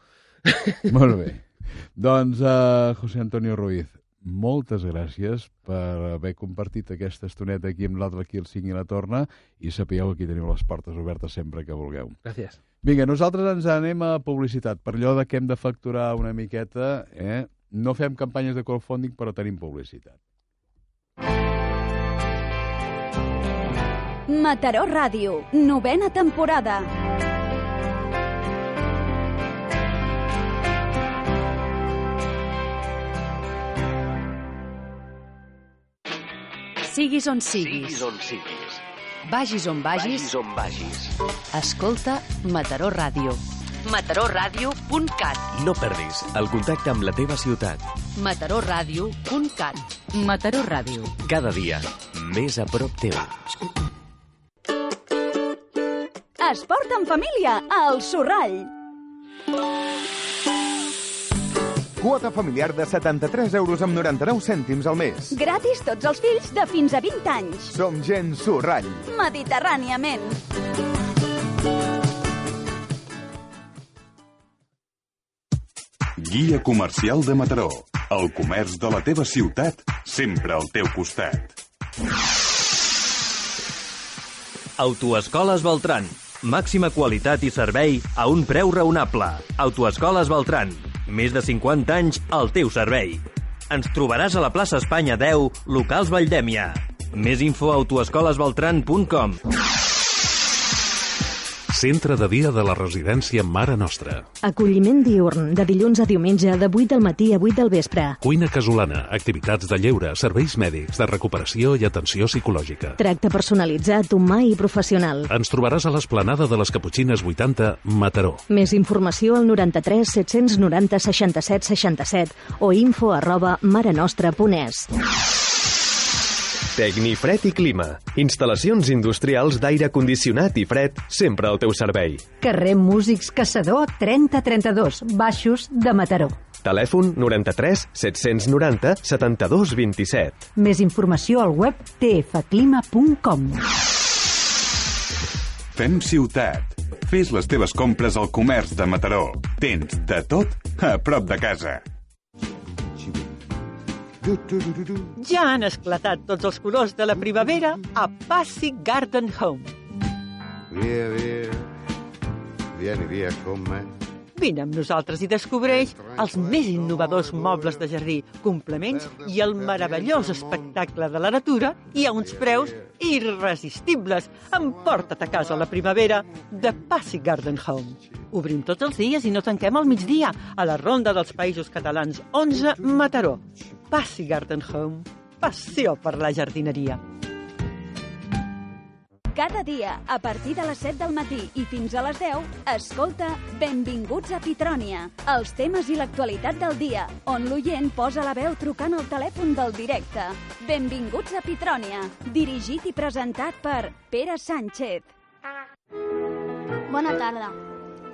Molt bé. (laughs) Doncs, uh, José Antonio Ruiz, moltes gràcies per haver compartit aquesta estoneta aquí amb l'altre aquí el 5 i la torna i sapigueu que aquí teniu les portes obertes sempre que vulgueu. Gracias. Vinga, nosaltres ens anem a publicitat. Per allò de que hem de facturar una miqueta, eh? no fem campanyes de crowdfunding, però tenim publicitat. Mataró Ràdio, novena temporada. Siguis on siguis. Siguis on siguis. Vagis on vagis. Vagis on vagis. Escolta Mataró Ràdio. mataròradio.cat No perdis el contacte amb la teva ciutat. mataròradio.cat Mataró Ràdio. Cada dia, més a prop teu. Esport en família, al Sorrall. Quota familiar de 73 euros amb 99 cèntims al mes. Gratis tots els fills de fins a 20 anys. Som gent Sorrall. Mediterràniament. Guia comercial de Mataró. El comerç de la teva ciutat, sempre al teu costat. Autoescoles Beltran. Màxima qualitat i servei a un preu raonable. Autoescoles Beltran. Més de 50 anys al teu servei. Ens trobaràs a la plaça Espanya 10, locals Valldèmia. Més info a autoescolesbeltran.com Centre de dia de la residència Mare Nostra. Acolliment diurn, de dilluns a diumenge, de 8 del matí a 8 del vespre. Cuina casolana, activitats de lleure, serveis mèdics, de recuperació i atenció psicològica. Tracte personalitzat, humà i professional. Ens trobaràs a l'esplanada de les Caputxines 80, Mataró. Més informació al 93 790 67 67 o info arroba marenostra.es. Tecnifred i Clima. Instal·lacions industrials d'aire condicionat i fred sempre al teu servei. Carrer Músics Caçador 3032, Baixos de Mataró. Telèfon 93 790 72 27. Més informació al web tfclima.com. Fem ciutat. Fes les teves compres al comerç de Mataró. Tens de tot a prop de casa. Ja han esclatat tots els colors de la primavera a Passy Garden Home. Via, via, vieni via con me. Vine amb nosaltres i descobreix els més innovadors mobles de jardí, complements i el meravellós espectacle de la natura i a uns preus irresistibles. Emporta't a casa la primavera de Passy Garden Home. Obrim tots els dies i no tanquem al migdia a la Ronda dels Països Catalans 11 Mataró. Passy Garden Home. Passió per la jardineria. Cada dia, a partir de les 7 del matí i fins a les 10, escolta Benvinguts a Pitrònia, els temes i l'actualitat del dia, on l'oient posa la veu trucant al telèfon del directe. Benvinguts a Pitrònia, dirigit i presentat per Pere Sánchez. Bona tarda.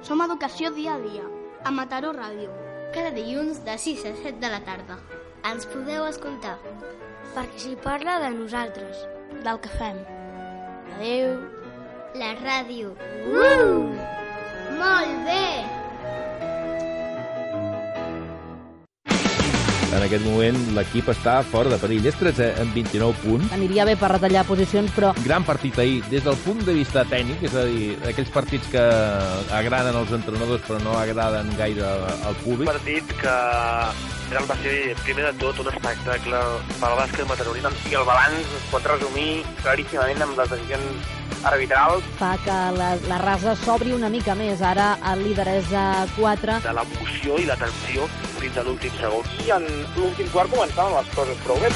Som Educació Dia a Dia, a Mataró Ràdio. Cada dilluns de 6 a 7 de la tarda. Ens podeu escoltar. Perquè s'hi parla de nosaltres, del que fem. Adéu. La ràdio. Uh! Molt bé! En aquest moment l'equip està fora de perill. És 13 amb 29 punts. Aniria bé per retallar posicions, però... Gran partit ahir, des del punt de vista tècnic, és a dir, aquells partits que agraden als entrenadors però no agraden gaire al públic. Un partit que realment va ser, primer de tot, un espectacle pel bàsquet mataroní i el balanç es pot resumir claríssimament amb les decisions arbitrals. Fa que la, la rasa s'obri una mica més. Ara el líder és a 4. De l'emoció i la tensió fins a l'últim segon. I en l'últim quart començaven les coses prou bé.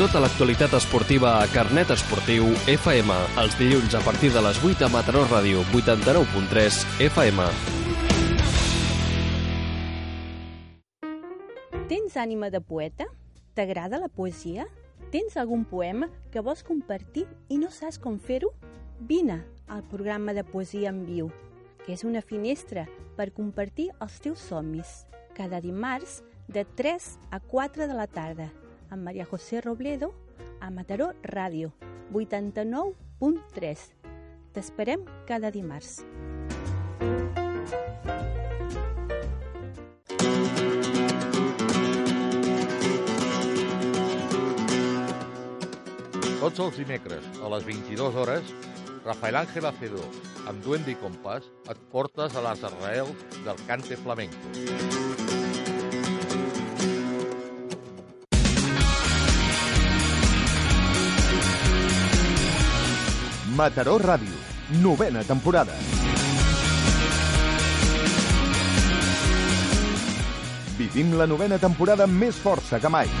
Tota l'actualitat esportiva a Carnet Esportiu FM, els dilluns a partir de les 8 a Mataró Ràdio 89.3 FM. Tens ànima de poeta? T'agrada la poesia? Tens algun poema que vols compartir i no saps com fer-ho? Vine al programa de Poesia en Viu, que és una finestra per compartir els teus somnis. Cada dimarts de 3 a 4 de la tarda amb Maria José Robledo a Mataró Ràdio 89.3. T'esperem cada dimarts. Tots els dimecres, a les 22 hores, Rafael Ángel Acedo, amb Duende i Compàs, et portes a les arrels del cante flamenco. Mataró Ràdio, novena temporada. Vivim la novena temporada amb més força que mai.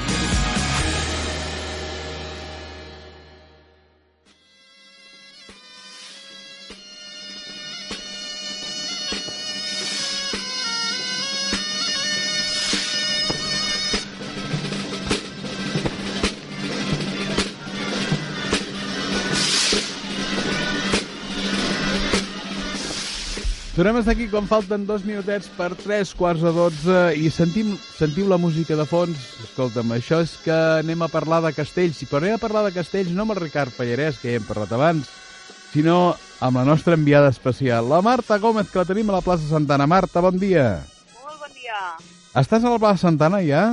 Tornem a estar aquí quan falten dos minutets per tres quarts de dotze i sentim, sentiu la música de fons. Escolta'm, això és que anem a parlar de castells. I per anem a parlar de castells no amb el Ricard Pallarès, que ja hem parlat abans, sinó amb la nostra enviada especial, la Marta Gómez, que la tenim a la plaça Santana. Marta, bon dia. Molt bon dia. Estàs a la plaça Santana ja?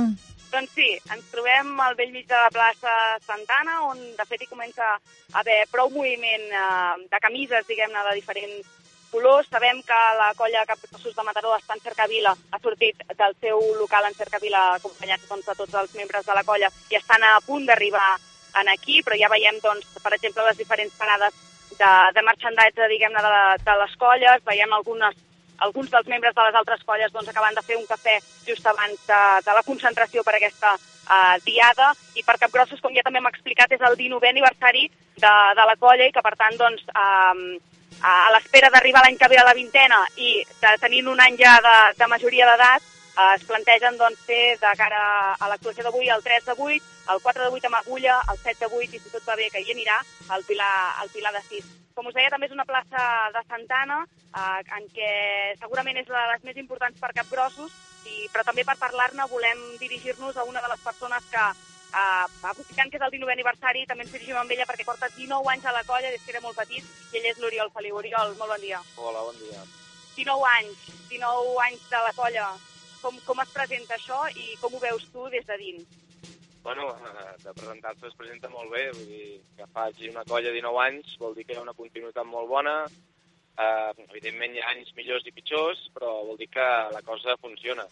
Doncs sí, ens trobem al vell mig de la plaça Santana, on de fet hi comença a haver prou moviment eh, de camises, diguem-ne, de diferents colors. Sabem que la colla Capgrossos de Mataró està en Cercavila, ha sortit del seu local en Cercavila acompanyats doncs, de tots els membres de la colla i estan a punt d'arribar en aquí, però ja veiem, doncs, per exemple, les diferents parades de, de marxandatge, diguem-ne, de, de les colles, veiem algunes alguns dels membres de les altres colles doncs, acaben de fer un cafè just abans de, de la concentració per aquesta uh, diada i per Capgrossos, com ja també hem explicat, és el 19è aniversari de, de la colla i que per tant doncs, um, a l'espera d'arribar l'any que ve a la vintena i tenint un any ja de, de majoria d'edat, eh, es plantegen doncs, fer de cara a l'actuació d'avui el 3 de 8, el 4 de 8 amb Agulla, el 7 de 8, i si tot va bé que hi anirà, el Pilar, el Pilar de 6. Com us deia, també és una plaça de Santana, eh, en què segurament és de les més importants per Capgrossos, i, però també per parlar-ne volem dirigir-nos a una de les persones que Uh, aprofitant que és el 19è aniversari, també ens dirigim amb ella perquè porta 19 anys a la colla des que era molt petit, i ell és l'Oriol Feliu. Oriol, molt bon dia. Hola, bon dia. 19 anys, 19 anys de la colla. Com, com es presenta això i com ho veus tu des de dins? Bueno, eh, de presentar-se es presenta molt bé, vull dir que faci una colla de 19 anys vol dir que hi ha una continuïtat molt bona, eh, evidentment hi ha anys millors i pitjors, però vol dir que la cosa funciona.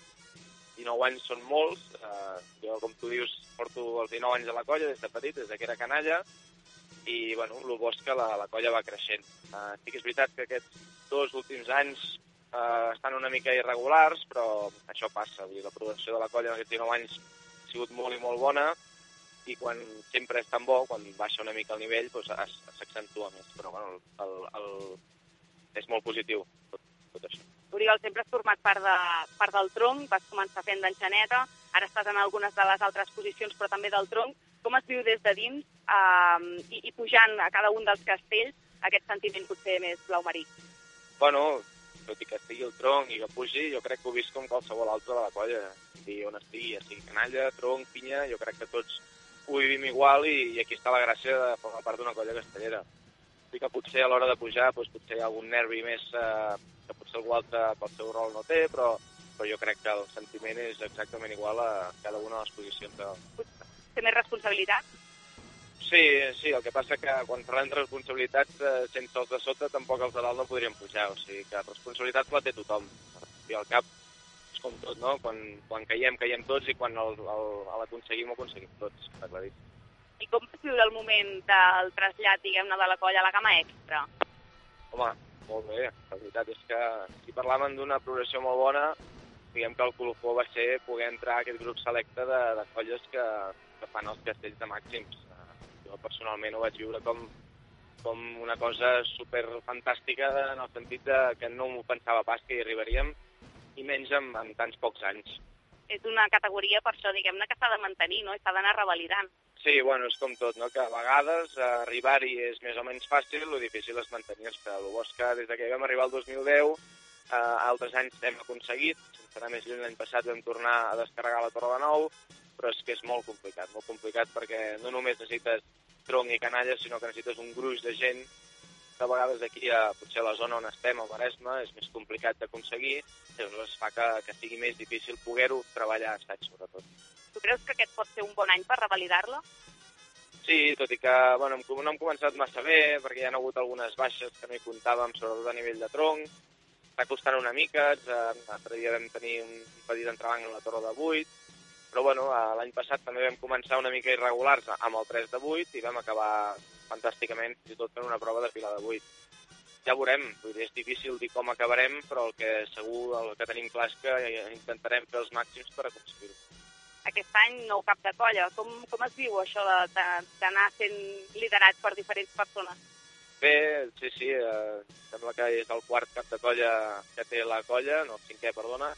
19 anys són molts, eh, jo, com tu dius, porto els 19 anys a la colla des de petit, des que era canalla, i, bueno, el bo és que la, la colla va creixent. Eh, sí que és veritat que aquests dos últims anys eh, estan una mica irregulars, però això passa, vull dir, la progressió de la colla en aquests 19 anys ha sigut molt i molt bona, i quan sempre és tan bo, quan baixa una mica el nivell, doncs s'accentua més. Però bueno, el, el, és molt positiu tot, tot això. Oriol, sempre has format part, de, part del tronc, vas començar fent d'enxaneta, ara estàs en algunes de les altres posicions, però també del tronc. Com es viu des de dins eh, i, i pujant a cada un dels castells aquest sentiment potser més blau marí? Bueno, tot i que estigui el tronc i que pugi, jo crec que ho visc com qualsevol altre de la colla. I on estigui, ja sigui canalla, tronc, pinya, jo crec que tots ho vivim igual i, i aquí està la gràcia de formar part d'una colla castellera. Sí que potser a l'hora de pujar doncs, potser hi ha algun nervi més eh, que potser algú altre pel seu rol no té, però, però jo crec que el sentiment és exactament igual a cada una de les posicions. De... Té més responsabilitat? Sí, sí, el que passa que quan parlem de responsabilitats, eh, sense els de sota tampoc els de dalt no podrien pujar, o sigui que responsabilitat la té tothom. I al cap és com tot, no? Quan, quan caiem, caiem tots i quan l'aconseguim, ho aconseguim tots, està claríssim. I com vas viure el moment del trasllat, diguem-ne, de la colla a la cama extra? Home, molt bé, la veritat és que si parlàvem d'una progressió molt bona, diguem que el colofó va ser poder entrar a aquest grup selecte de, de colles que, que fan els castells de màxims. Jo personalment ho vaig viure com, com una cosa super fantàstica en el sentit de que no m'ho pensava pas que hi arribaríem i menys en, en tants pocs anys. És una categoria, per això, diguem-ne, que s'ha de mantenir, no? S'ha d'anar revalidant. Sí, bueno, és com tot, no? que a vegades eh, arribar-hi és més o menys fàcil, el difícil és mantenir-se. El bo és que des que vam arribar al 2010, eh, altres anys hem aconseguit, sense anar més lluny l'any passat vam tornar a descarregar la Torre de Nou, però és que és molt complicat, molt complicat perquè no només necessites tronc i canalla, sinó que necessites un gruix de gent que a vegades aquí, a, potser a la zona on estem, al Maresme, és més complicat d'aconseguir, llavors fa que, que sigui més difícil poder-ho treballar a assaig, sobretot. Tu creus que aquest pot ser un bon any per revalidar-la? Sí, tot i que bueno, no hem començat massa bé, perquè hi ha hagut algunes baixes que no hi comptàvem, sobretot a nivell de tronc. Està costant una mica, l'altre dia vam tenir un petit entrebanc en la torre de 8, però bueno, l'any passat també vam començar una mica irregulars amb el 3 de 8 i vam acabar fantàsticament, fins i tot fent una prova de pilar de 8. Ja veurem, vull dir, és difícil dir com acabarem, però el que segur, el que tenim clar és que intentarem fer els màxims per aconseguir-ho. Aquest any nou cap de colla. Com, com es viu això d'anar sent liderat per diferents persones? Bé, sí, sí, eh, sembla que és el quart cap de colla que té la colla, no, el cinquè, perdona.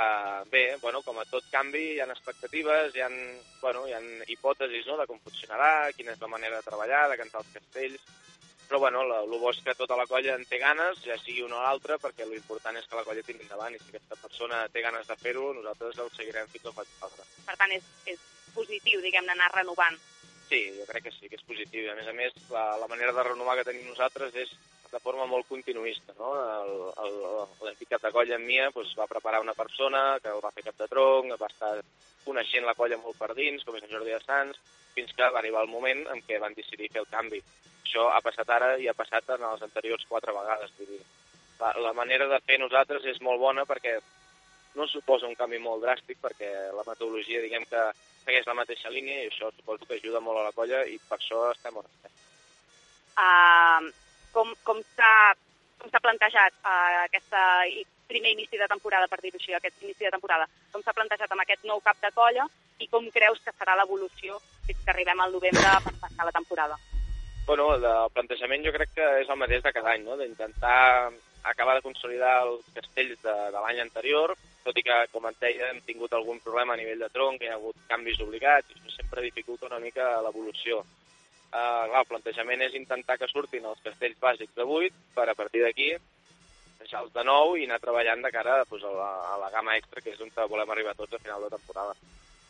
Uh, bé, bueno, com a tot canvi, hi ha expectatives, hi ha, bueno, hi ha hipòtesis no, de com funcionarà, quina és la manera de treballar, de cantar els castells, però bueno, el bo és que tota la colla en té ganes, ja sigui una o l'altra, perquè l'important és que la colla tiri endavant, i si aquesta persona té ganes de fer-ho, nosaltres el seguirem fins al faci falta. Per tant, és, és positiu, diguem, d'anar renovant. Sí, jo crec que sí, que és positiu. I a més a més, la, la manera de renovar que tenim nosaltres és de forma molt continuista. No? Cap de colla en Mia doncs, va preparar una persona que el va fer cap de tronc, va estar coneixent la colla molt per dins, com és en Jordi de Sants, fins que va arribar el moment en què van decidir fer el canvi. Això ha passat ara i ha passat en les anteriors quatre vegades. Vull dir. La, la manera de fer nosaltres és molt bona perquè no suposa un canvi molt dràstic perquè la metodologia, diguem que segueix la mateixa línia i això suposo que ajuda molt a la colla i per això estem on estem. Uh, com com s'ha plantejat uh, aquesta primer inici de temporada, per dir-ho així, aquest inici de temporada, com s'ha plantejat amb aquest nou cap de colla i com creus que serà l'evolució fins que arribem al novembre per passar la temporada? Bueno, el plantejament jo crec que és el mateix de cada any, no? d'intentar acabar de consolidar els castells de, de l'any anterior, tot i que, com et deia, hem tingut algun problema a nivell de tronc, hi ha hagut canvis obligats, i això sempre dificulta una mica l'evolució. Uh, clar, el plantejament és intentar que surtin els castells bàsics de 8 per a partir d'aquí deixar els de 9 i anar treballant de cara pues, a, la, a la gamma extra, que és on volem arribar tots a final de temporada.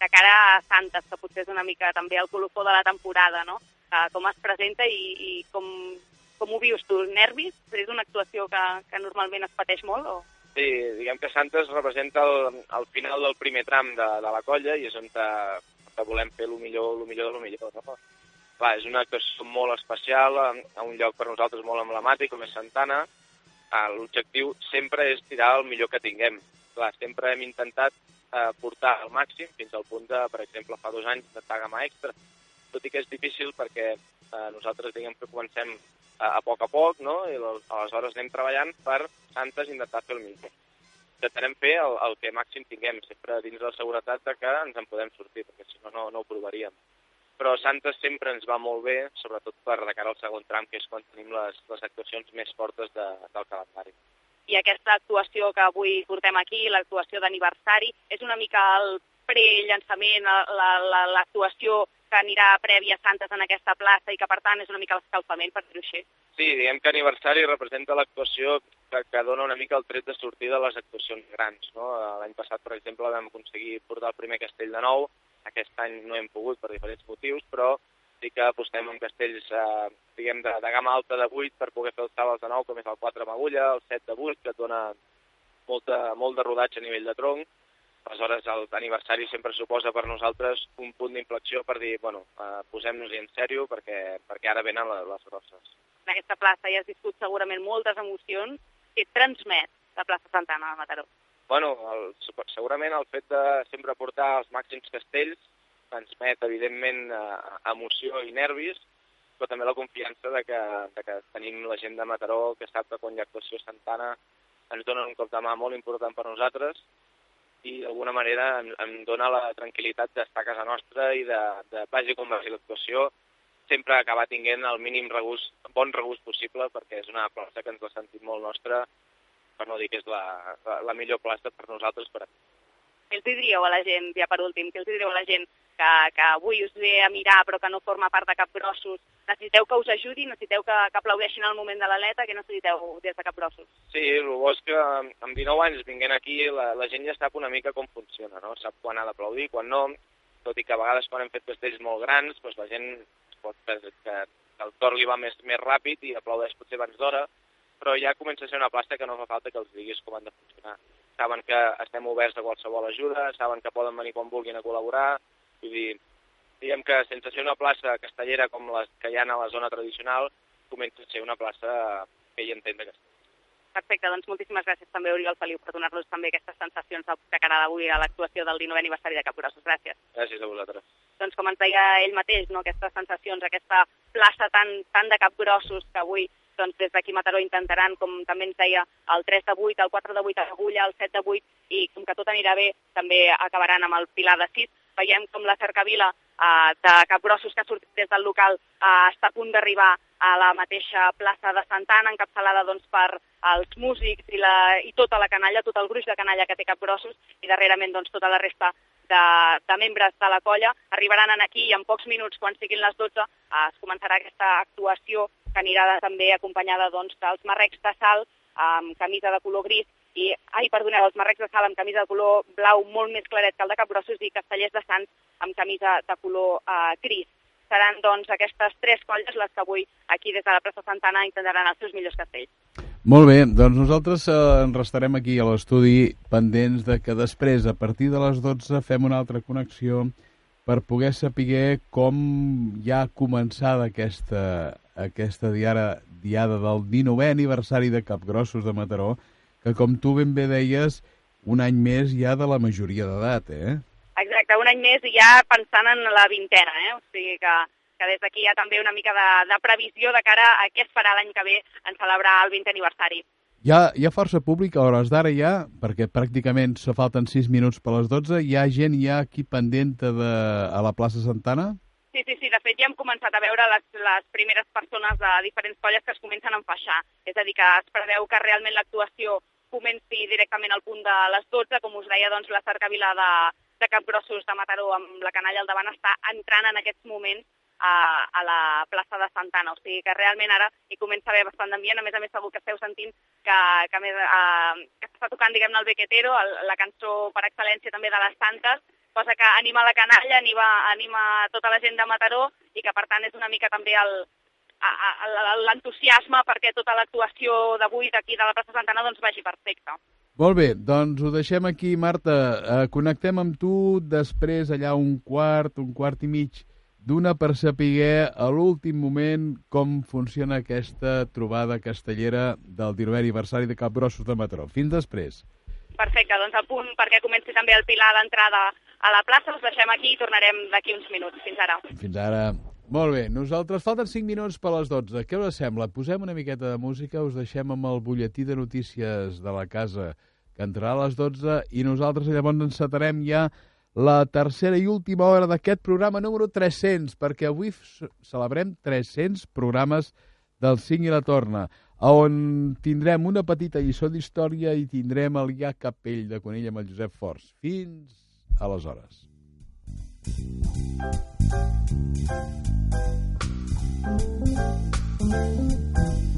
De cara a Santes, que potser és una mica també el colofó de la temporada, no? Uh, com es presenta i, i com, com ho vius tu? Nervis? És una actuació que, que normalment es pateix molt? O... Sí, diguem que Santes representa el, el final del primer tram de, de la colla i és on te, te volem fer el millor, el millor de lo millor. No? Clar, és una actuació molt especial, a, un lloc per nosaltres molt emblemàtic, com és Santana. Ah, L'objectiu sempre és tirar el millor que tinguem. Clar, sempre hem intentat eh, portar al màxim, fins al punt de, per exemple, fa dos anys, de gamma extra. Tot i que és difícil perquè eh, nosaltres, diguem que comencem a, a poc a poc, no? I al- aleshores anem treballant per Santes intentar fer el millor. Intetarem fer el, el que màxim tinguem, sempre dins la seguretat de que ens en podem sortir, perquè si no, no, no ho provaríem. Però Santes sempre ens va molt bé, sobretot per de cara al segon tram, que és quan tenim les, les actuacions més fortes de, del calendari. I aquesta actuació que avui portem aquí, l'actuació d'aniversari, és una mica el pre-llançament, la- la- l'actuació que anirà prèvia a Santes en aquesta plaça i que, per tant, és una mica l'escalfament, per dir-ho així. Sí, diguem que aniversari representa l'actuació que, que dona una mica el tret de sortida de les actuacions grans. No? L'any passat, per exemple, vam aconseguir portar el primer castell de nou, aquest any no hem pogut per diferents motius, però sí que apostem en castells eh, diguem de, de gamma alta de 8 per poder fer els salts de nou, com és el 4 amb agulla, el 7 de 8, que et dona molta, molt de rodatge a nivell de tronc. Aleshores, l'aniversari sempre suposa per nosaltres un punt d'inflexió per dir, bueno, eh, posem-nos-hi en sèrio perquè, perquè ara venen les, les grosses. En aquesta plaça hi has viscut segurament moltes emocions. Què et transmet la plaça Santana de Mataró? Bueno, el, segurament el fet de sempre portar els màxims castells transmet, evidentment, eh, emoció i nervis, però també la confiança de que, de que tenim la gent de Mataró que sap que quan hi ha actuació Santana ens donen un cop de mà molt important per nosaltres i d'alguna manera em, em dona la tranquil·litat d'estar a casa nostra i de, de vagi com vagi l'actuació, sempre acabar tinguent el mínim regust, bon regust possible perquè és una plaça que ens la sentim molt nostra, per no dir que és la, la, la millor plaça per nosaltres per aquí. Què els diríeu a la gent, ja per últim, què els diríeu a la gent que, que avui us ve a mirar però que no forma part de Capgrossos? Necessiteu que us ajudi? Necessiteu que, que aplaudeixin al moment de l'aleta? Què necessiteu des de Capgrossos? Sí, el bo és que amb 19 anys vinguent aquí la, la gent ja sap una mica com funciona, no? Sap quan ha d'aplaudir, quan no, tot i que a vegades quan hem fet castells molt grans, doncs la gent pot que, que el cor li va més, més ràpid i aplaudeix potser abans d'hora, però ja comença a ser una plaça que no fa falta que els diguis com han de funcionar. Saben que estem oberts a qualsevol ajuda, saben que poden venir quan vulguin a col·laborar, vull dir, diguem que sense ser una plaça castellera com les que hi ha a la zona tradicional, comença a ser una plaça que hi entén de castell. Perfecte, doncs moltíssimes gràcies també, Oriol Feliu, per donar-nos també aquestes sensacions de cara d'avui a l'actuació del 19è aniversari de Capgrossos. Gràcies. Gràcies a vosaltres. Doncs com ens deia ell mateix, no, aquestes sensacions, aquesta plaça tan, tan de capgrossos que avui doncs, des d'aquí Mataró intentaran, com també ens deia, el 3 de 8, el 4 de 8 a l'agulla, el 7 de 8, i com que tot anirà bé, també acabaran amb el pilar de 6. Veiem com la cercavila eh, de capgrossos que ha sortit des del local eh, està a punt d'arribar a la mateixa plaça de Santana, encapçalada doncs, per els músics i, la, i tota la canalla, tot el gruix de canalla que té capgrossos, i darrerament doncs, tota la resta de, de membres de la colla arribaran en aquí i en pocs minuts, quan siguin les 12, eh, es començarà aquesta actuació que anirà també acompanyada doncs, dels marrecs de sal amb camisa de color gris i, ai, perdoneu, els marrecs de sal amb camisa de color blau molt més claret que el de Capgrossos i castellers de Sants amb camisa de color eh, gris. Seran, doncs, aquestes tres colles les que avui aquí des de la plaça Santana intentaran els seus millors castells. Molt bé, doncs nosaltres eh, en restarem aquí a l'estudi pendents de que després, a partir de les 12, fem una altra connexió per poder saber com ja ha començat aquesta, aquesta diada, diada del 19è aniversari de Capgrossos de Mataró, que com tu ben bé deies, un any més ja de la majoria d'edat, eh? Exacte, un any més ja pensant en la vintena, eh? O sigui que, que des d'aquí hi ha també una mica de, de previsió de cara a què es farà l'any que ve en celebrar el 20è aniversari. Hi ha, hi ha força públic a hores d'ara ja, perquè pràcticament se falten 6 minuts per les 12. Hi ha gent ja aquí pendent de, a la plaça Santana? Sí, sí, sí. De fet, ja hem començat a veure les, les primeres persones de diferents colles que es comencen a enfaixar. És a dir, que es preveu que realment l'actuació comenci directament al punt de les 12. Com us deia, doncs, la cercavila de, de Capgrossos de Mataró amb la canalla al davant està entrant en aquests moments a, a la plaça de Santana. O sigui que realment ara hi comença a haver bastant d'ambient. A més a més, segur que esteu sentint que, que, més, eh, que està tocant, diguem-ne, el Bequetero, el, la cançó per excel·lència també de les Santes, cosa que anima la canalla, anima, anima tota la gent de Mataró i que per tant és una mica també el, l'entusiasme perquè tota l'actuació d'avui d'aquí de la plaça Santana doncs vagi perfecta. Molt bé, doncs ho deixem aquí, Marta. Eh, connectem amb tu després, allà un quart, un quart i mig d'una per saber a l'últim moment com funciona aquesta trobada castellera del 19 aniversari de Capgrossos de Mataró. Fins després. Perfecte, doncs a punt perquè comenci també el pilar d'entrada a la plaça. Us deixem aquí i tornarem d'aquí uns minuts. Fins ara. Fins ara. Molt bé, nosaltres falten 5 minuts per les 12. Què us sembla? Posem una miqueta de música, us deixem amb el butlletí de notícies de la casa que entrarà a les 12 i nosaltres llavors encetarem ja la tercera i última hora d'aquest programa número 300, perquè avui celebrem 300 programes del 5 i la Torna, on tindrem una petita lliçó d'història i tindrem el ja capell de Conill amb el Josep Forç. Fins aleshores. Anirem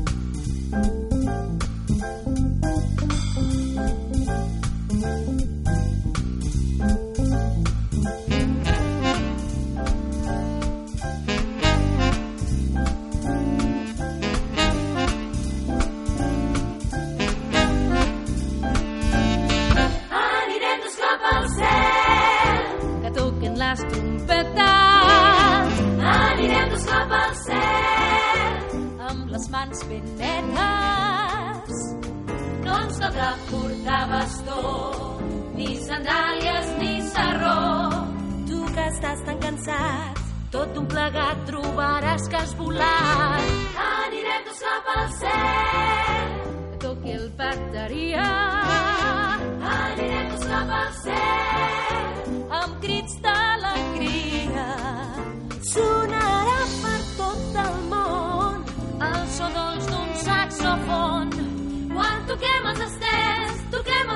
cap al cel, amb les mans ben netes. No ens caldrà portar bastó, ni sandàlies ni sarró. Tu que estàs tan cansat, tot un plegat trobaràs que has volat. Anirem tots cap al cel, toqui el bateria. Anirem tots cap al cel, amb crits d'alegria. Sonarà saxofon. Quan toquem els estels, toquem